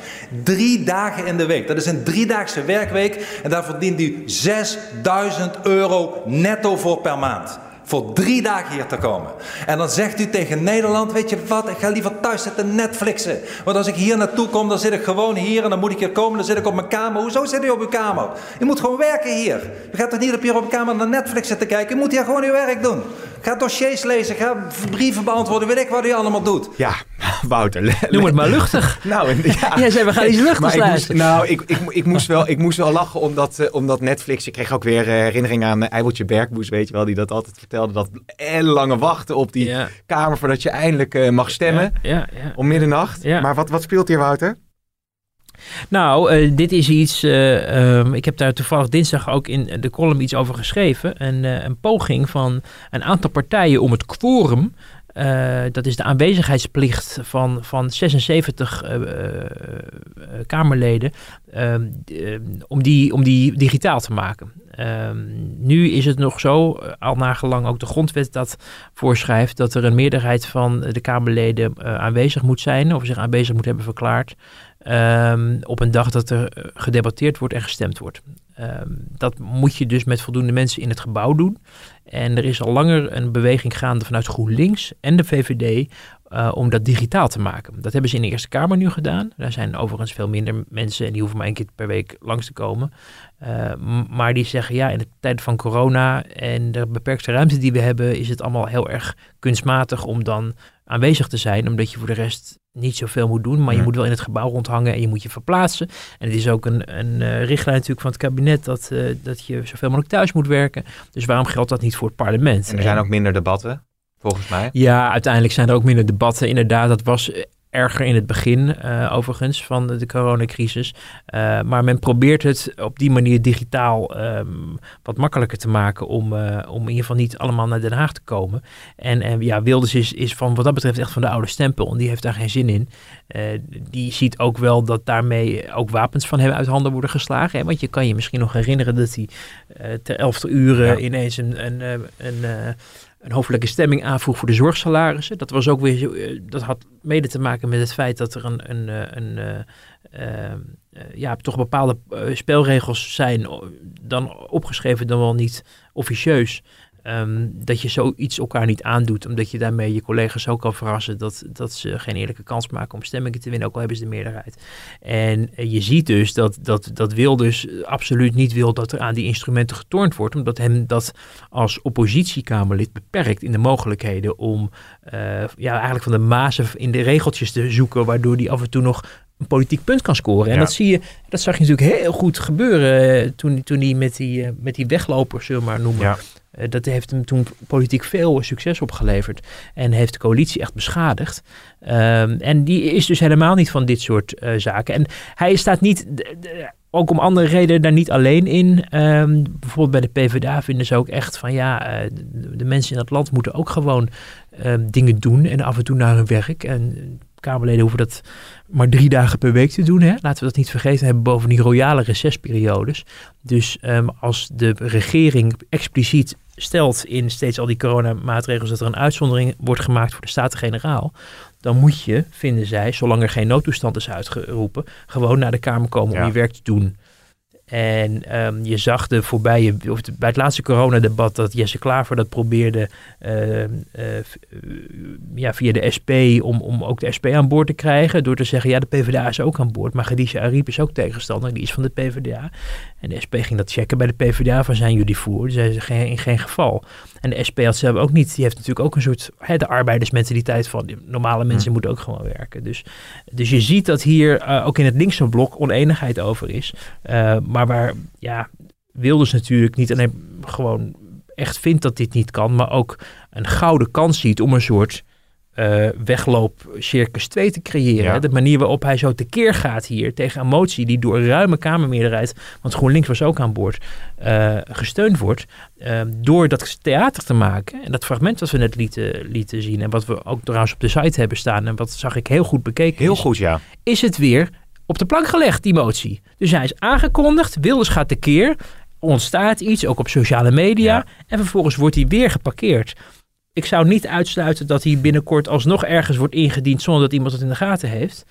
Speaker 7: Drie dagen in de week. Dat is een driedaagse werkweek en daar verdient u 6000 euro netto voor per maand. Voor drie dagen hier te komen. En dan zegt u tegen Nederland: Weet je wat, ik ga liever thuis zitten Netflixen. Want als ik hier naartoe kom, dan zit ik gewoon hier. En dan moet ik hier komen, dan zit ik op mijn kamer. Hoezo zit u op uw kamer? U moet gewoon werken hier. U gaat toch niet op hier op uw kamer naar Netflix zitten kijken? U moet hier gewoon uw werk doen. Ga dossiers lezen, ga brieven beantwoorden, weet ik wat u allemaal doet.
Speaker 3: Ja, *laughs* Wouter.
Speaker 2: Noem het maar luchtig. *laughs*
Speaker 3: nou,
Speaker 2: ja. *laughs* Jij zei, we gaan iets luchtigs
Speaker 3: luisteren. Nou, ik, ik, ik, moest wel, ik moest wel lachen omdat, uh, omdat Netflix... Ik kreeg ook weer uh, herinnering aan uh, Eiweltje Bergboes, weet je wel, die dat altijd vertelde. Dat en lange wachten op die ja. kamer voordat je eindelijk mag stemmen.
Speaker 2: Ja, ja,
Speaker 3: om middernacht. Maar wat, wat speelt hier, Wouter?
Speaker 2: Nou, uh, dit is iets. Uh, um, ik heb daar toevallig dinsdag ook in de column iets over geschreven. Een, een poging van een aantal partijen om het quorum eh, dat is de aanwezigheidsplicht van, van 76 eh, eh, Kamerleden, ehm, eh, om, die, om die digitaal te maken. Ehm, nu is het nog zo, eh, al nagelang ook de grondwet dat voorschrijft, dat er een meerderheid van de Kamerleden eh, aanwezig moet zijn, of zich aanwezig moet hebben verklaard, ehm, op een dag dat er eh, gedebatteerd wordt en gestemd wordt. Ehm, dat moet je dus met voldoende mensen in het gebouw doen. En er is al langer een beweging gaande vanuit GroenLinks en de VVD eh, om dat digitaal te maken. Dat hebben ze in de Eerste Kamer nu gedaan. Daar zijn overigens veel minder mensen en die hoeven maar één keer per week langs te komen. Eh, maar die zeggen ja, in de tijd van corona en de beperkte ruimte die we hebben, is het allemaal heel erg kunstmatig om dan aanwezig te zijn, omdat je voor de rest niet zoveel moet doen, maar je moet wel in het gebouw rondhangen en je moet je verplaatsen. En het is ook een, een eh, richtlijn natuurlijk van het kabinet dat, dat je zoveel mogelijk thuis moet werken. Dus waarom geldt dat niet voor het parlement?
Speaker 3: En er zijn ook minder debatten, volgens mij.
Speaker 2: Ja, uiteindelijk zijn er ook minder debatten. Inderdaad, dat was erger in het begin, eh, overigens, van de, de coronacrisis. Eh, maar men probeert het op die manier digitaal ehm, wat makkelijker te maken om, eh, om in ieder geval niet allemaal naar Den Haag te komen. En, en ja, Wilders is, is van wat dat betreft echt van de oude stempel en die heeft daar geen zin in. Die ziet ook wel dat daarmee ook wapens van hem uit handen worden geslagen. Hè? Want je kan je misschien nog herinneren dat hij ter elfde uren
Speaker 3: Ja.
Speaker 2: ineens een, een, een, een hoofdelijke stemming aanvroeg voor de zorgsalarissen. Dat was ook weer, eh, dat had mede te maken met het feit dat er een, een, eh, een eh, ja, toch bepaalde spelregels zijn, dan opgeschreven dan wel niet officieus. Ehm, dat je zoiets elkaar niet aandoet, omdat je daarmee je collega's ook kan verrassen dat, dat ze geen eerlijke kans maken om stemmingen te winnen, ook al hebben ze de meerderheid. En eh, je ziet dus dat, dat, dat Wilders absoluut niet wil dat er aan die instrumenten getornd wordt, omdat hem dat als oppositiekamerlid beperkt in de mogelijkheden om eh, ja, eigenlijk van de mazen in de regeltjes te zoeken, waardoor die af en toe nog een politiek punt kan scoren. En
Speaker 3: Ja.
Speaker 2: dat zie je, dat zag je natuurlijk heel goed gebeuren eh, toen, toen hij met die, eh, met die weglopers, zullen we maar noemen.
Speaker 3: Ja.
Speaker 2: Eh, dat heeft hem toen politiek veel succes opgeleverd. En heeft de coalitie echt beschadigd. Ehm, en die is dus helemaal niet van dit soort eh, zaken. En hij staat niet, ook om andere redenen, daar niet alleen in. Ehm, bijvoorbeeld bij de PvdA vinden ze ook echt van ja, eh, de, mensen in dat land moeten ook gewoon ehm, dingen doen. En af en toe naar hun werk. En Kamerleden hoeven dat maar drie dagen per week te doen. Hè? Laten we dat niet vergeten. Hebben bovendien royale recessperiodes. Dus als de regering expliciet stelt in steeds al die coronamaatregels dat er een uitzondering wordt gemaakt voor de Staten-Generaal, dan moet je, vinden zij, zolang er geen noodtoestand is uitgeroepen, gewoon naar de Kamer komen
Speaker 3: Ja.
Speaker 2: om je werk te doen. En ehm, je zag de voorbije, of bij het laatste coronadebat dat Jesse Klaver dat probeerde ehm, eh, eh, ja, via de SP om, om ook de SP aan boord te krijgen. Door te zeggen, ja de PvdA is ook aan boord. Maar Khadija Ariep is ook tegenstander, die is van de PvdA. En de SP ging dat checken bij de PvdA van zijn jullie voor. Zeiden ze in geen geval. En de SP had zelf ook niet, die heeft natuurlijk ook een soort, hè, de arbeidersmentaliteit van die normale mensen
Speaker 3: Hm.
Speaker 2: moeten ook gewoon werken. Dus, dus je ziet dat hier eh, ook in het linkse blok oneenigheid over is. Eh, maar waar, ja, Wilders natuurlijk niet alleen gewoon echt vindt dat dit niet kan, maar ook een gouden kans ziet om een soort eh, wegloop circus 2 te creëren.
Speaker 3: Ja.
Speaker 2: hè. De manier waarop hij zo tekeer gaat hier tegen een motie die door een ruime Kamermeerderheid, want GroenLinks was ook aan boord, eh, gesteund wordt. eh, door dat theater te maken. En dat fragment wat we net lieten, lieten zien en wat we ook trouwens op de site hebben staan en wat zag ik heel goed bekeken
Speaker 3: Heel
Speaker 2: is,
Speaker 3: goed, ja.
Speaker 2: is het weer op de plank gelegd, die motie. Dus hij is aangekondigd, Wilders gaat tekeer, ontstaat iets, ook op sociale media,
Speaker 3: Ja.
Speaker 2: en vervolgens wordt hij weer geparkeerd. Ik zou niet uitsluiten dat hij binnenkort alsnog ergens wordt ingediend zonder dat iemand het in de gaten heeft.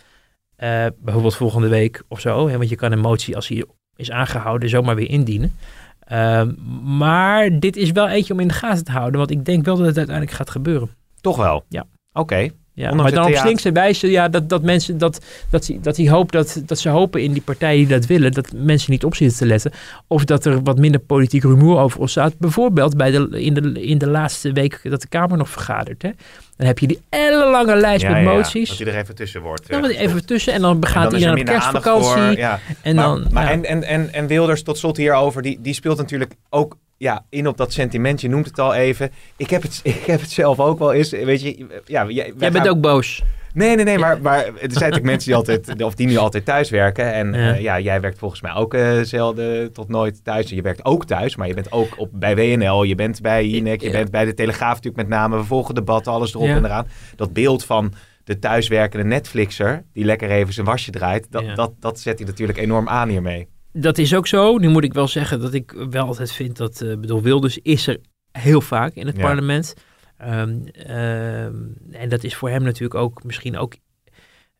Speaker 2: Eh, bijvoorbeeld volgende week of zo, hè, want je kan een motie als hij is aangehouden zomaar weer indienen. Ehm, maar dit is wel eentje om in de gaten te houden, want ik denk wel dat het uiteindelijk gaat gebeuren.
Speaker 3: Toch wel?
Speaker 2: Ja.
Speaker 3: Oké.
Speaker 2: Ja,
Speaker 3: Ondanks
Speaker 2: maar dan op slinkse wijze, ja, dat, dat mensen, dat, dat, die- dat, die hoop, dat, dat ze hopen in die partijen die dat willen, dat mensen niet op zitten te letten. Of dat er wat minder politiek rumoer over ontstaat. Bijvoorbeeld bij de, in, de, in de laatste week dat de Kamer nog vergadert. Hè. Dan heb je die ellenlange lijst
Speaker 3: Ja,
Speaker 2: met
Speaker 3: ja, ja.
Speaker 2: moties.
Speaker 3: Dat hij er even tussen wordt.
Speaker 2: Dan wordt even tussen en dan gaat
Speaker 3: er
Speaker 2: iedereen
Speaker 3: aandacht
Speaker 2: kerstvakantie.
Speaker 3: voor, ja.
Speaker 2: En
Speaker 3: maar,
Speaker 2: dan,
Speaker 3: maar
Speaker 2: ja.
Speaker 3: en, en, en, en Wilders, tot slot hierover, die, die speelt natuurlijk ook ja, in op dat sentiment. Je noemt het al even. Ik heb het, *laughs* ik heb het zelf ook wel eens. Weet je, ja, jij,
Speaker 2: Jij bent
Speaker 3: gaan-
Speaker 2: ook boos.
Speaker 3: Nee, nee, nee, maar, maar er zijn natuurlijk *laughs* mensen die altijd, of die nu altijd thuis werken. En
Speaker 2: Ja.
Speaker 3: ja, ja jij werkt volgens mij ook eh, zelden tot nooit thuis. Je werkt ook thuis, maar je bent ook op, bij WNL, je bent bij Jinek, je
Speaker 2: Ja.
Speaker 3: bent bij de Telegraaf natuurlijk met name. We volgen debatten, alles erop
Speaker 2: Ja.
Speaker 3: en eraan. Dat beeld van de thuiswerkende Netflixer, die lekker even zijn wasje draait, dat, dat, dat zet hij natuurlijk enorm aan hiermee.
Speaker 2: Dat is ook zo. Nu moet ik wel zeggen dat ik wel altijd vind dat, eh bedoel, Wilders is er heel vaak in het
Speaker 3: Ja.
Speaker 2: parlement. Ehm, ehm, en dat is voor hem natuurlijk ook misschien ook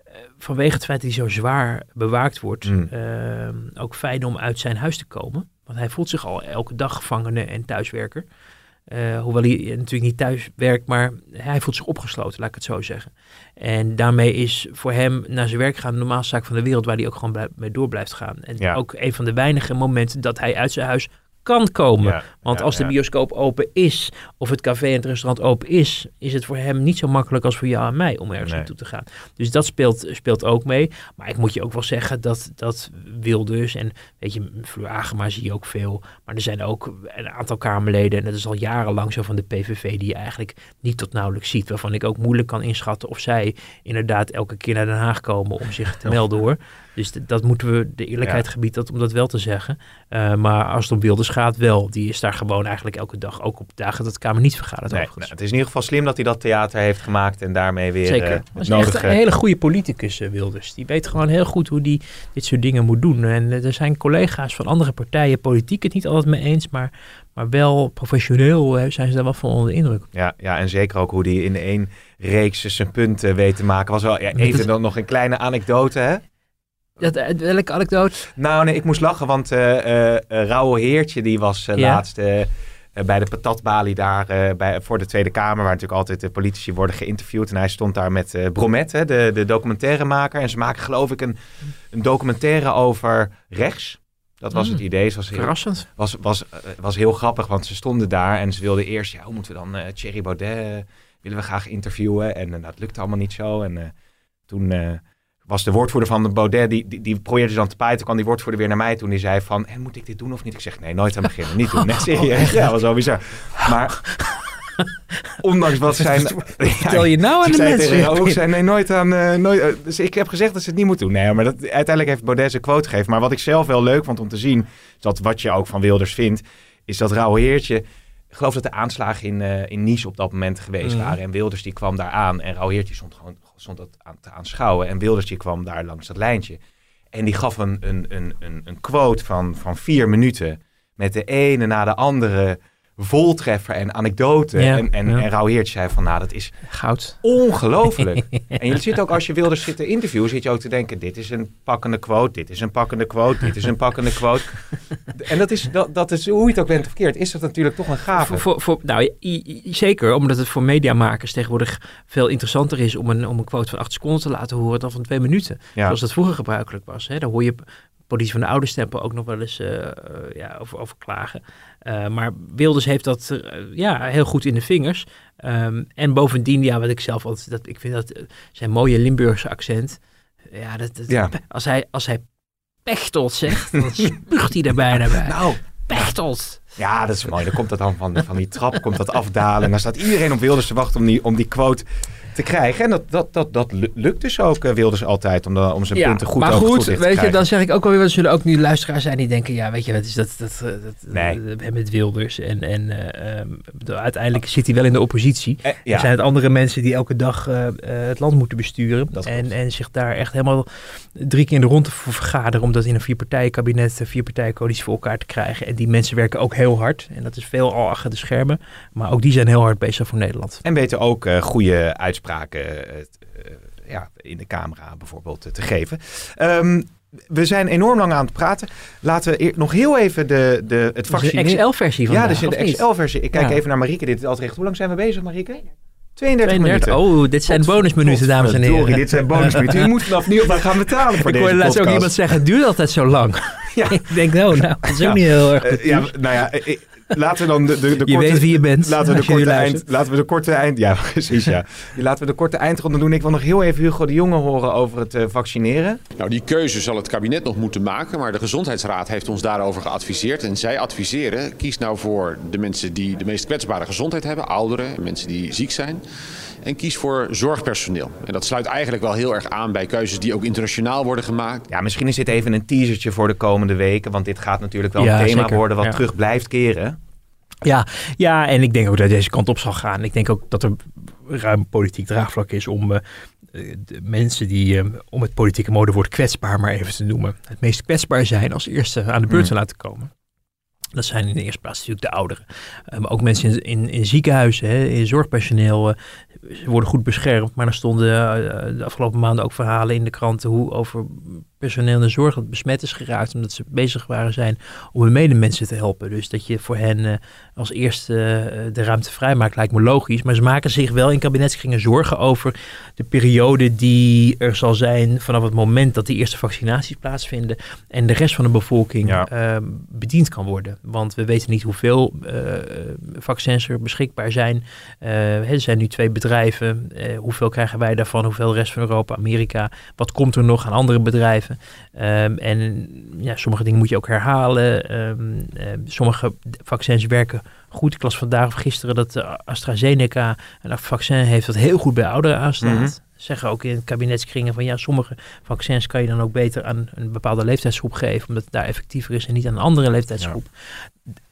Speaker 2: eh, vanwege het feit dat hij zo zwaar bewaakt wordt,
Speaker 3: Mm.
Speaker 2: ehm, ook fijn om uit zijn huis te komen. Want hij voelt zich al elke dag gevangene en thuiswerker. Eh, hoewel hij natuurlijk niet thuis werkt, maar hij voelt zich opgesloten, laat ik het zo zeggen. En daarmee is voor hem naar zijn werk gaan de normaalste zaak van de wereld, waar hij ook gewoon mee door blijft gaan. En
Speaker 3: Ja.
Speaker 2: ook een van de weinige momenten dat hij uit zijn huis kan komen.
Speaker 3: Ja,
Speaker 2: Want
Speaker 3: ja,
Speaker 2: als de bioscoop open is, of het café en het restaurant open is, is het voor hem niet zo makkelijk als voor jou en mij om ergens
Speaker 3: Nee.
Speaker 2: naartoe te gaan. Dus dat speelt, speelt ook mee. Maar ik moet je ook wel zeggen dat, dat Wilders en weet je, Fleur Agema zie je ook veel. Maar er zijn ook een aantal Kamerleden, en dat is al jarenlang zo van de PVV, die je eigenlijk niet tot nauwelijks ziet. Waarvan ik ook moeilijk kan inschatten of zij inderdaad elke keer naar Den Haag komen om zich te *laughs* melden hoor. Dus dat moeten we, de eerlijkheid
Speaker 3: Ja.
Speaker 2: gebiedt dat om dat wel te zeggen. Eh, maar als het om Wilders gaat, wel. Die is daar gewoon eigenlijk elke dag, ook op dagen dat de Kamer niet vergadert
Speaker 3: Nee, nou, het is in ieder geval slim dat hij dat theater heeft gemaakt en daarmee weer
Speaker 2: Zeker. Dat
Speaker 3: het
Speaker 2: is echt een hele goede politicus, eh, Wilders. Die weet gewoon heel goed hoe die dit soort dingen moet doen. En er zijn collega's van andere partijen, politiek het niet altijd mee eens, maar, maar wel professioneel zijn ze daar wel van onder de indruk.
Speaker 3: Ja, ja, en zeker ook hoe hij in één reeks zijn punten weet te maken. Was wel ja, even dan nog een kleine anekdote, hè?
Speaker 2: Dat, eh, welke anekdote?
Speaker 3: Nou, nee, ik moest lachen, want eh, Rauwe Heertje, die was laatst bij de patatbalie daar bij, voor de Tweede Kamer, waar natuurlijk altijd de politici worden geïnterviewd. En hij stond daar met Bromet, hè, de, de documentairemaker. En ze maken geloof ik een, een documentaire over rechts. Dat was
Speaker 2: Mm.
Speaker 3: het idee. Ze was heel,
Speaker 2: Verrassend.
Speaker 3: was, was, was heel grappig, want ze stonden daar en ze wilden eerst, ja, hoe moeten we dan eh Thierry Baudet willen we graag interviewen? En dat lukte allemaal niet zo. En toen was de woordvoerder van de Baudet, die, die, die probeerde dan te pijten. Toen kwam die woordvoerder weer naar mij toen die zei van, en moet ik dit doen of niet? Ik zeg, nee, nooit aan beginnen, niet doen. *laughs* Nee, serieus. Ja, was wel bizar. Maar ondanks wat *laughs* zijn...
Speaker 2: Vertel je nou aan de mensen.
Speaker 3: ik zei nee, nooit aan... eh, nooit, eh, dus ik heb gezegd dat ze het niet moet doen. Nee, maar dat, uiteindelijk heeft Baudet zijn quote gegeven. Maar wat ik zelf wel leuk vond om te zien, is dat wat je ook van Wilders vindt, is dat Rauw Heertje... Ik geloof dat de aanslagen in, eh, in Nice op dat moment geweest
Speaker 2: Mhm.
Speaker 3: waren. En Wilders die kwam daar aan. En Rauw Heertje stond gewoon stond dat aan te aanschouwen. En Wilders die kwam daar langs dat lijntje. En die gaf een, een, een, een, een quote van, van vier minuten. Met de ene na de andere voltreffer en anekdote.
Speaker 2: Ja,
Speaker 3: en en,
Speaker 2: ja.
Speaker 3: en Rauw Heertje zei van, nou, dat is
Speaker 2: Goud.
Speaker 3: ongelooflijk. *laughs* En je zit ook, als je Wilders zit te interviewen, zit je ook te denken, dit is een pakkende quote, dit is een pakkende quote, dit is een pakkende quote. *laughs* En dat is, dat, dat is hoe je het ook bent of verkeerd, is dat natuurlijk toch een gave.
Speaker 2: Voor, voor, voor, nou, zeker, omdat het voor mediamakers tegenwoordig veel interessanter is om een, om een quote van acht seconden te laten horen dan van twee minuten.
Speaker 3: Ja.
Speaker 2: Zoals dat vroeger gebruikelijk was. Hè. Daar hoor je politie van de oude stempel ook nog wel eens eh, ja, over, over klagen. Eh, maar Wilders heeft dat eh, ja, heel goed in de vingers. Ehm, en bovendien, ja, wat ik zelf altijd, dat, ik vind dat eh, zijn mooie Limburgse accent. Ja, dat, dat-
Speaker 3: Ja.
Speaker 2: Als, hij, als hij pechtelt zegt, dan *laughs* spuugt hij er bijna bij.
Speaker 3: Nou,
Speaker 2: Pechtelt!
Speaker 3: ja, dat is mooi. Dan komt dat dan van, van die trap, komt dat afdalen. En dan staat iedereen op Wilders te wachten om die, om die quote te krijgen. En dat, dat, dat, dat lu- lukt dus ook eh, Wilders altijd, om, de, om zijn punten goed
Speaker 2: maar
Speaker 3: over het
Speaker 2: goed,
Speaker 3: voetlicht te
Speaker 2: weet je, dan zeg ik ook wel weer, er zullen ook nu luisteraars zijn die denken, ja, weet je, wat is dat, dat, dat, dat
Speaker 3: Nee.
Speaker 2: eh, met Wilders en, en eh, bedoel, uiteindelijk zit hij wel in de oppositie.
Speaker 3: Eh,
Speaker 2: Er
Speaker 3: ja,
Speaker 2: zijn het andere mensen die elke dag eh, eh, het land moeten besturen
Speaker 3: Dat
Speaker 2: en, en zich daar echt helemaal drie keer in de ronde voor vergaderen om dat in een vierpartijenkabinet, vierpartijencoalitie voor elkaar te krijgen. En die mensen werken ook heel hard en dat is veel al achter de schermen, maar ook die zijn heel hard bezig voor Nederland.
Speaker 3: En weten ook eh, goede uitspraken eh, eh, ja, in de camera bijvoorbeeld eh, te geven. Ehm, we zijn enorm lang aan het praten. Laten we eer- nog heel even de, de, het
Speaker 2: een XL-versie van
Speaker 3: Ja, dus de XL-versie. Ik kijk
Speaker 2: Ja.
Speaker 3: even naar Marieke. Dit is altijd recht. Hoe lang zijn we bezig, Marieke? 32,
Speaker 2: 32.
Speaker 3: minuten.
Speaker 2: Oh, dit zijn bonusminuten, dames en heren.
Speaker 3: Dit zijn bonusminuten. Je moet vanaf nu op gaan betalen voor *laughs*
Speaker 2: ik
Speaker 3: deze
Speaker 2: hoorde laatst ook
Speaker 3: podcast.
Speaker 2: iemand zeggen, het duurt altijd zo lang.
Speaker 3: Ja. *laughs*
Speaker 2: ik denk, oh, nou, dat is ook
Speaker 3: Ja.
Speaker 2: niet heel erg
Speaker 3: ja, nou ja, laten we dan de, de, de
Speaker 2: Je
Speaker 3: korte...
Speaker 2: weet wie je bent.
Speaker 3: Laten we, de korte eind, laten we de korte eind... Ja, *laughs* precies, ja. Laten we de korte eindronde doen. Ik wil nog heel even Hugo de Jonge horen over het eh, vaccineren.
Speaker 8: Nou, die keuze zal het kabinet nog moeten maken, maar de Gezondheidsraad heeft ons daarover geadviseerd. En zij adviseren, kies nou voor de mensen die de meest kwetsbare gezondheid hebben, ouderen, mensen die ziek zijn. En kies voor zorgpersoneel. En dat sluit eigenlijk wel heel erg aan bij keuzes die ook internationaal worden gemaakt.
Speaker 3: Ja, misschien is dit even een teasertje voor de komende weken. Want dit gaat natuurlijk wel
Speaker 2: Ja,
Speaker 3: een thema
Speaker 2: zeker.
Speaker 3: worden wat
Speaker 2: Ja.
Speaker 3: terug blijft keren.
Speaker 2: Ja, ja, en ik denk ook dat deze kant op zal gaan. Ik denk ook dat er ruim politiek draagvlak is om eh, de mensen die, eh, om het politieke modewoord kwetsbaar maar even te noemen, het meest kwetsbaar zijn als eerste aan de beurt te
Speaker 3: Mm.
Speaker 2: laten komen. Dat zijn in de eerste plaats natuurlijk de ouderen. Eh, maar ook mensen in, in, in ziekenhuizen, hè, in zorgpersoneel. ze worden goed beschermd. Maar er stonden de afgelopen maanden ook verhalen in de kranten hoe over personeel in de zorg dat besmet is geraakt. Omdat ze bezig waren zijn om hun medemensen te helpen. Dus dat je voor hen eh, als eerste eh, de ruimte vrijmaakt lijkt me logisch. Maar ze maken zich wel in kabinetskringen zorgen over de periode die er zal zijn vanaf het moment dat die eerste vaccinaties plaatsvinden. En de rest van de bevolking
Speaker 3: Ja.
Speaker 2: eh, bediend kan worden. Want we weten niet hoeveel vaccins er beschikbaar zijn. Er zijn nu twee bedrijven. Hoeveel krijgen wij daarvan? Hoeveel de rest van Europa, Amerika? Wat komt er nog aan andere bedrijven? Ehm, en ja, sommige dingen moet je ook herhalen. Ehm, ehm, sommige vaccins werken goed. Ik las vandaag of gisteren dat eh, AstraZeneca een vaccin heeft dat heel goed bij ouderen aanslaat.
Speaker 3: Mhm.
Speaker 2: Zeggen ook in kabinetskringen van ja, sommige vaccins kan je dan ook beter aan een bepaalde leeftijdsgroep geven, omdat het daar effectiever is en niet aan een andere leeftijdsgroep.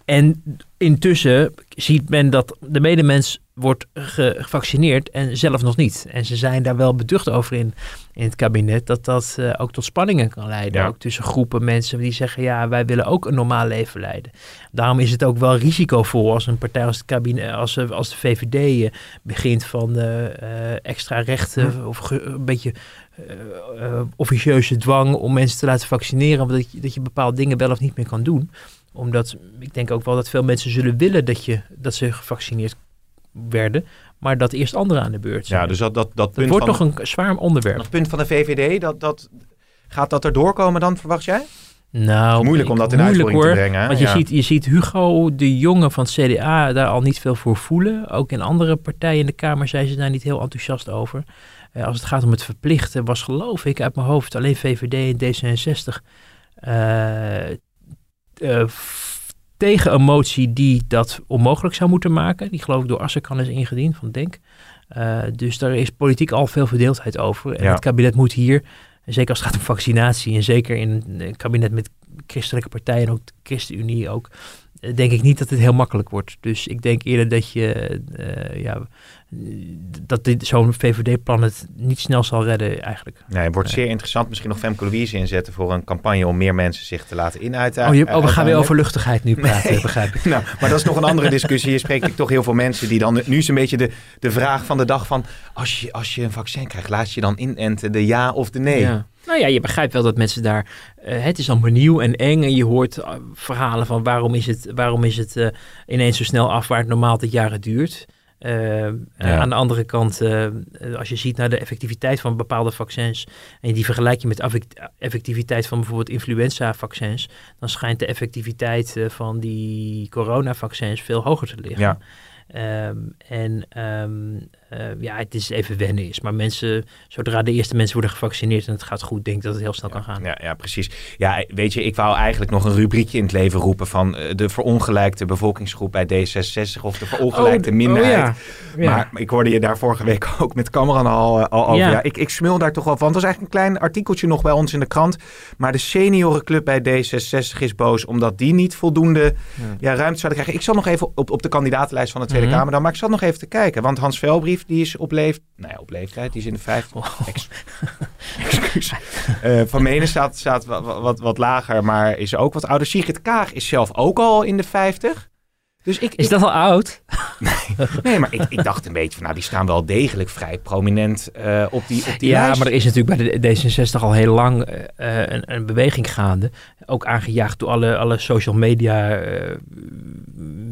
Speaker 2: En intussen ziet men dat de medemens wordt ge- gevaccineerd en zelf nog niet. En ze zijn daar wel beducht over in, in het kabinet dat dat eh, ook tot spanningen kan leiden.
Speaker 3: Ja.
Speaker 2: Ook tussen groepen mensen die zeggen ja, wij willen ook een normaal leven leiden. Daarom is het ook wel risicovol als een partij als het kabinet, als, eh, als de VVD eh, begint van extra rechten of een beetje officieuze dwang om mensen te laten vaccineren, omdat je, dat je bepaalde dingen wel of niet meer kan doen. Omdat ik denk ook wel dat veel mensen zullen willen dat, je, dat ze gevaccineerd werden, maar dat eerst anderen aan de beurt zijn.
Speaker 3: Ja, dus dat, dat, dat
Speaker 2: dat
Speaker 3: punt,
Speaker 2: wordt nog een zwaar onderwerp.
Speaker 3: dat punt van de VVD, dat, dat, gaat dat er doorkomen dan, verwacht jij?
Speaker 2: Nou,
Speaker 3: moeilijk om dat in
Speaker 2: moeilijk
Speaker 3: uitvoering te brengen, hè?
Speaker 2: Want je,
Speaker 3: Ja.
Speaker 2: ziet, je ziet Hugo de Jonge van het CDA daar al niet veel voor voelen. Ook in andere partijen in de Kamer zijn ze daar niet heel enthousiast over. Eh, als het gaat om het verplichten, was geloof ik uit mijn hoofd alleen VVD en D66 eh, eh, tegen een motie die dat onmogelijk zou moeten maken. Die geloof ik door Assekan is ingediend van Denk. Eh, dus daar is politiek al veel verdeeldheid over. En
Speaker 3: Ja.
Speaker 2: het kabinet moet hier, zeker als het gaat om vaccinatie en zeker in een kabinet met christelijke partijen en ook ChristenUnie ook, eh, denk ik niet dat het heel makkelijk wordt. Dus ik denk eerder dat je, eh, ja, dat dit- zo'n VVD-plan het niet snel zal redden eigenlijk.
Speaker 3: Nee, het wordt zeer interessant. Misschien nog Femke Louise inzetten voor een campagne om meer mensen zich te laten inuiten.
Speaker 2: Oh, je, oh we gaan weer over luchtigheid nu praten,
Speaker 3: Nee.
Speaker 2: begrijp ik. *laughs*
Speaker 3: Nou, maar dat is nog een andere discussie. Hier spreek ik toch heel veel mensen die dan... Nu is een beetje de, de vraag van de dag van... Als je, als je een vaccin krijgt, laat je dan inenten de ja of de nee?
Speaker 2: Ja. Nou ja, je begrijpt wel dat mensen daar. eh, het is allemaal nieuw en eng. En je hoort eh, verhalen van waarom is het, waarom is het eh, ineens zo snel af waar het normaal tot jaren duurt. Aan de andere kant, als je ziet naar de effectiviteit van bepaalde vaccins. en die vergelijk je met effectiviteit van bijvoorbeeld influenza-vaccins. dan schijnt de effectiviteit van die coronavaccins veel hoger te liggen.
Speaker 3: Ja.
Speaker 2: Ehm, en ehm, eh, ja, het is even wennen is. Maar mensen, zodra de eerste mensen worden gevaccineerd en het gaat goed, denk ik dat het heel snel kan gaan.
Speaker 3: Ja, ja, precies. Ja, weet je, ik wou eigenlijk nog een rubriekje in het leven roepen van eh, de verongelijkte bevolkingsgroep bij D66 of de verongelijkte
Speaker 2: Oh,
Speaker 3: minderheid.
Speaker 2: oh ja. Ja.
Speaker 3: Maar ik hoorde je daar vorige week ook met Cameron al, eh, al over.
Speaker 2: Ja.
Speaker 3: Ik, ik smul daar toch wel van. Het was eigenlijk een klein artikeltje nog bij ons in de krant. Maar de seniorenclub bij D66 is boos omdat die niet voldoende ja. ruimte zouden krijgen. Ik zat nog even op, op de kandidatenlijst van de Tweede
Speaker 2: Mhm.
Speaker 3: Kamer dan, maar ik zat nog even te kijken. Want Hans Velbrief, die is op, leef, nou ja, op leeftijd, die is in de 50. *laughs* Ex- Excuus. Eh, van Menen staat, staat wat, wat, wat lager, maar is ook wat ouder. Sigrid Kaag is zelf ook al in de 50. Dus ik,
Speaker 2: Is
Speaker 3: ik-
Speaker 2: dat al oud?
Speaker 3: Nee, maar ik, ik dacht een beetje van, nou, die staan wel degelijk vrij prominent eh, op die, op die
Speaker 2: Ja,
Speaker 3: lijst.
Speaker 2: maar er is natuurlijk bij de D66 al heel lang eh, een, een beweging gaande. Ook aangejaagd door alle, alle social media eh,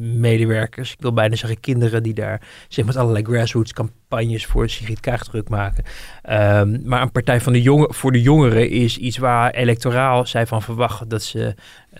Speaker 2: medewerkers. Ik wil bijna zeggen kinderen die daar zich met allerlei grassroots campagnes voor Sigrid Kaag druk maken. Ehm, maar een partij van de jongen, voor de jongeren is iets waar electoraal zij van verwachten dat ze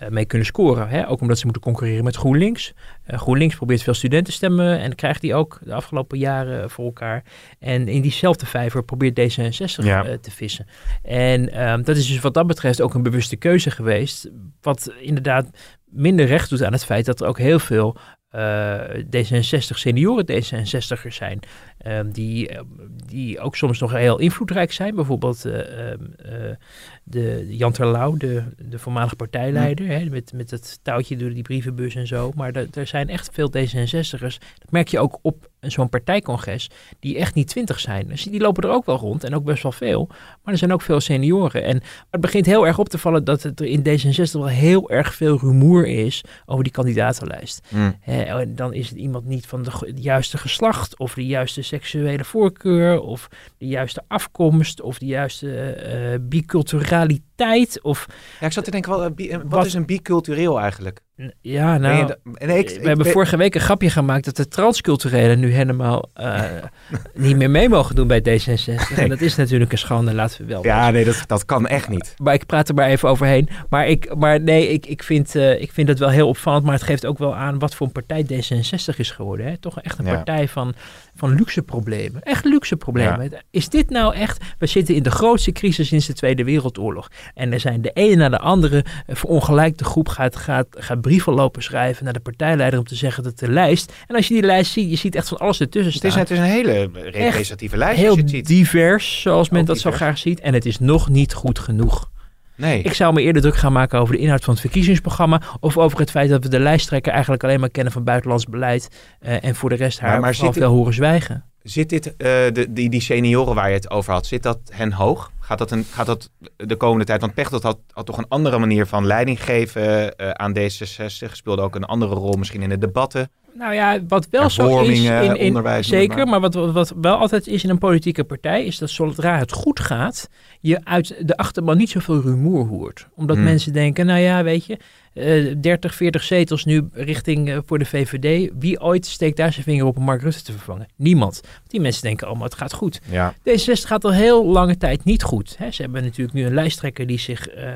Speaker 2: mee kunnen scoren. Hè? Ook omdat ze moeten concurreren met GroenLinks. Eh, GroenLinks probeert veel studentenstemmen en krijgt die ook de afgelopen jaren voor elkaar. En in diezelfde vijver probeert D66
Speaker 3: Ja.
Speaker 2: eh, te vissen. En ehm, dat is dus wat dat betreft ook een bewuste keuze geweest. Wat inderdaad minder recht doet aan het feit dat er ook heel veel eh, D66 senioren D66'ers zijn. Ehm, die, eh, die ook soms nog heel invloedrijk zijn. Bijvoorbeeld eh, ehm, eh, de Jan Terlouw, de, de voormalige partijleider, hè, met, met het touwtje door die brievenbus en zo. Maar er- er zijn echt veel D66'ers. Dat merk je ook op zo'n partijcongres, die echt niet twintig zijn. Dus die lopen er ook wel rond en ook best wel veel. Maar er zijn ook veel senioren. En het begint heel erg op te vallen dat het er in D66 wel heel erg veel rumoer is over die kandidatenlijst.
Speaker 3: Mm.
Speaker 2: En dan is het iemand niet van de het juiste geslacht, of de juiste seksuele voorkeur, of de juiste afkomst, of de juiste eh, biculturaliteit. Of
Speaker 3: Ja, ik zat te denken, wat, wat, wat is een bicultureel eigenlijk?
Speaker 2: ja, nou.
Speaker 3: nee, ik-
Speaker 2: we
Speaker 3: ik
Speaker 2: hebben
Speaker 3: ben-
Speaker 2: vorige week een grapje gemaakt dat de transculturelen nu helemaal eh, *laughs* niet meer mee mogen doen bij D66. En dat is natuurlijk een schande, laten we wel.
Speaker 3: Ja, nee, dat, dat kan echt niet.
Speaker 2: Maar ik praat er maar even overheen. Maar, ik, maar nee, ik, ik, vind, eh, ik vind het wel heel opvallend. Maar het geeft ook wel aan wat voor een partij D66 is geworden. Hè? Toch echt een
Speaker 3: Ja.
Speaker 2: partij van, van luxe problemen. Echt luxe problemen. Is dit nou echt... We zitten in de grootste crisis sinds de Tweede Wereldoorlog. En er zijn de ene na de andere eh, verongelijkte groep gaat, gaat, gaat brieven lopen schrijven naar de partijleider om te zeggen dat de lijst... En als je die lijst ziet, je ziet echt van alles ertussen
Speaker 3: Het
Speaker 2: staan
Speaker 3: is, het is een hele representatieve lijst.
Speaker 2: heel
Speaker 3: je het ziet.
Speaker 2: divers, zoals men dat zo graag ziet. En het is nog niet goed genoeg.
Speaker 3: Nee.
Speaker 2: Ik zou me eerder druk gaan maken over de inhoud van het verkiezingsprogramma. Of over het feit dat we de lijsttrekker eigenlijk alleen maar kennen van buitenlands beleid. eh, en voor de rest haar
Speaker 3: Maar- maar zit
Speaker 2: veel horen zwijgen.
Speaker 3: Zit dit, eh, de, die, die senioren waar je het over had, zit dat hen hoog? Gaat dat, een, gaat dat de komende tijd? Want Pechtold had, had toch een andere manier van leiding geven eh, aan D66. Speelde ook een andere rol misschien in de debatten.
Speaker 2: Nou ja, wat wel zo is in, in
Speaker 3: onderwijs,
Speaker 2: zeker,
Speaker 3: maar.
Speaker 2: maar wat, wat, wat wel altijd is in een politieke partij, is dat zodra het goed gaat, je uit de achterban niet zoveel rumoer hoort. Omdat
Speaker 3: Hmm.
Speaker 2: mensen denken, nou ja, weet je, eh 30, 40 zetels nu richting eh, voor de VVD. Wie ooit steekt daar zijn vinger op om Mark Rutte te vervangen? Niemand. Die mensen denken allemaal, het gaat goed.
Speaker 3: Ja.
Speaker 2: D66 gaat al heel lange tijd niet goed. Hè. Ze hebben natuurlijk nu een lijsttrekker die zich eh,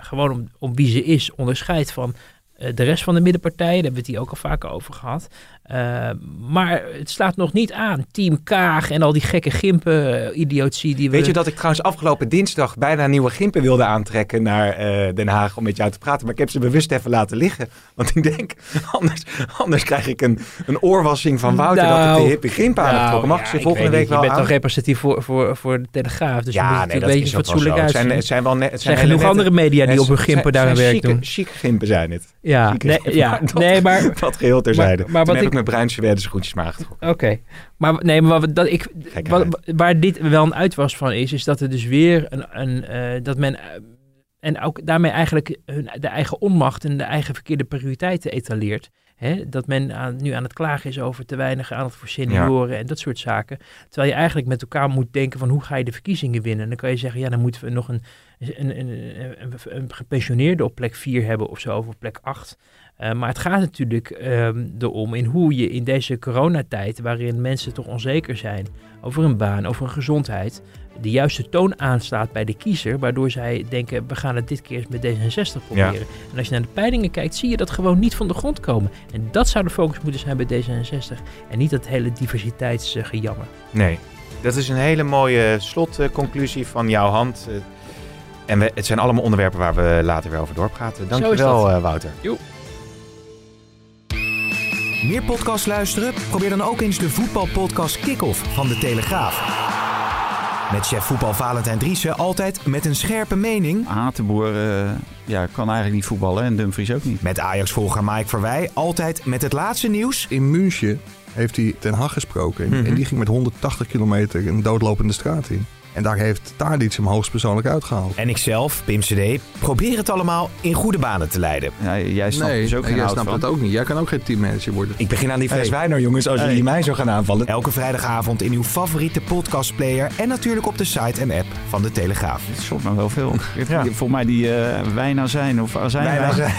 Speaker 2: gewoon om, om wie ze is onderscheidt van eh, de rest van de middenpartijen. Daar hebben we het hier ook al vaker over gehad. Eh, maar het slaat nog niet aan. Team Kaag en al die gekke gimpen-idiotie die we...
Speaker 3: Weet je dat ik trouwens afgelopen dinsdag bijna nieuwe gimpen wilde aantrekken naar eh, Den Haag om met jou te praten. Maar ik heb ze bewust even laten liggen. *laughs* Want ik denk, anders, anders krijg ik een, een oorwassing van Wouter dat ik
Speaker 2: Nou,
Speaker 3: de hippe gimpen aan heb getrokken. Mag
Speaker 2: ja,
Speaker 3: ik ze volgende week
Speaker 2: niet,
Speaker 3: wel
Speaker 2: Je bent
Speaker 3: aan?
Speaker 2: toch representatief voor, voor, voor de Telegraaf. Dus je moet
Speaker 3: ja, nee,
Speaker 2: natuurlijk
Speaker 3: dat
Speaker 2: een beetje fatsoenlijk
Speaker 3: zo. Het zijn, het zijn wel net, het
Speaker 2: Er zijn genoeg andere media die op hun gimpen daar
Speaker 3: zijn
Speaker 2: hun werk
Speaker 3: chique- gimpen zijn het.
Speaker 2: Ja, nee,
Speaker 3: gimpen.
Speaker 2: ja, *laughs* nee, maar...
Speaker 3: Dat geheel terzijde.
Speaker 2: Maar- wat
Speaker 7: ik-
Speaker 3: mijn bruin Zweden schoentjes maar.
Speaker 2: Oké, maar nee, maar wat, dat ik, wat, waar dit wel een uitwas van is, is dat er dus weer een, een eh, dat men eh, en ook daarmee eigenlijk hun, de eigen onmacht en de eigen verkeerde prioriteiten etaleert. Hè? Dat men aan, nu aan het klagen is over te weinig aandacht voor senioren en dat soort zaken. Terwijl je eigenlijk met elkaar moet denken van hoe ga je de verkiezingen winnen. En dan kan je zeggen, ja, dan moeten we nog een, een, een, een, een gepensioneerde op plek 4 hebben of zo, of op plek 8. Uh, maar het gaat natuurlijk ehm, erom in hoe je in deze coronatijd, waarin mensen toch onzeker zijn over een baan, over een gezondheid, de juiste toon aanslaat bij de kiezer, waardoor zij denken, we gaan het dit keer eens met D66 proberen.
Speaker 3: Ja.
Speaker 2: En als je naar de peilingen kijkt, zie je dat gewoon niet van de grond komen. En dat zou de focus moeten zijn bij D66 en niet dat hele diversiteitsgejammer.
Speaker 3: Nee, dat is een hele mooie slotconclusie van jouw hand. Eh, En we, het zijn allemaal onderwerpen waar we later weer over doorpraten. Dankjewel,
Speaker 2: dat.
Speaker 3: uh, Wouter.
Speaker 2: Jo.
Speaker 9: Meer podcast luisteren? Probeer dan ook eens de voetbalpodcast Kick-Off van De Telegraaf. Met chef voetbal Valentijn Driessen altijd met een scherpe mening.
Speaker 10: Hatenboer uh, ja, kan eigenlijk niet voetballen en Dumfries ook niet.
Speaker 9: Met Ajax-volger Mike Verwij altijd met het laatste nieuws.
Speaker 11: In München heeft hij Ten Hag gesproken.
Speaker 3: Mhm.
Speaker 11: En die ging met 180 kilometer een doodlopende straat in. En daar heeft Tadic hem hoogstpersoonlijk uitgehaald.
Speaker 9: En ikzelf, Pim CD, probeer het allemaal in goede banen te leiden.
Speaker 10: Ja, jij snapt
Speaker 11: nee,
Speaker 10: dus ook
Speaker 11: nee,
Speaker 10: geen
Speaker 11: jij snapt
Speaker 10: van.
Speaker 11: het ook niet. Jij kan ook geen teammanager worden.
Speaker 3: Ik begin aan die fles
Speaker 11: Hey.
Speaker 3: wijn nou jongens, als
Speaker 11: Hey.
Speaker 3: jullie mij zo gaan aanvallen.
Speaker 9: Elke vrijdagavond in uw favoriete podcastplayer en natuurlijk op de site en app van De Telegraaf.
Speaker 10: Het soort me wel veel.
Speaker 3: Ja.
Speaker 10: Volgens mij die uh, wijnazijn of azijn.
Speaker 3: Zijn.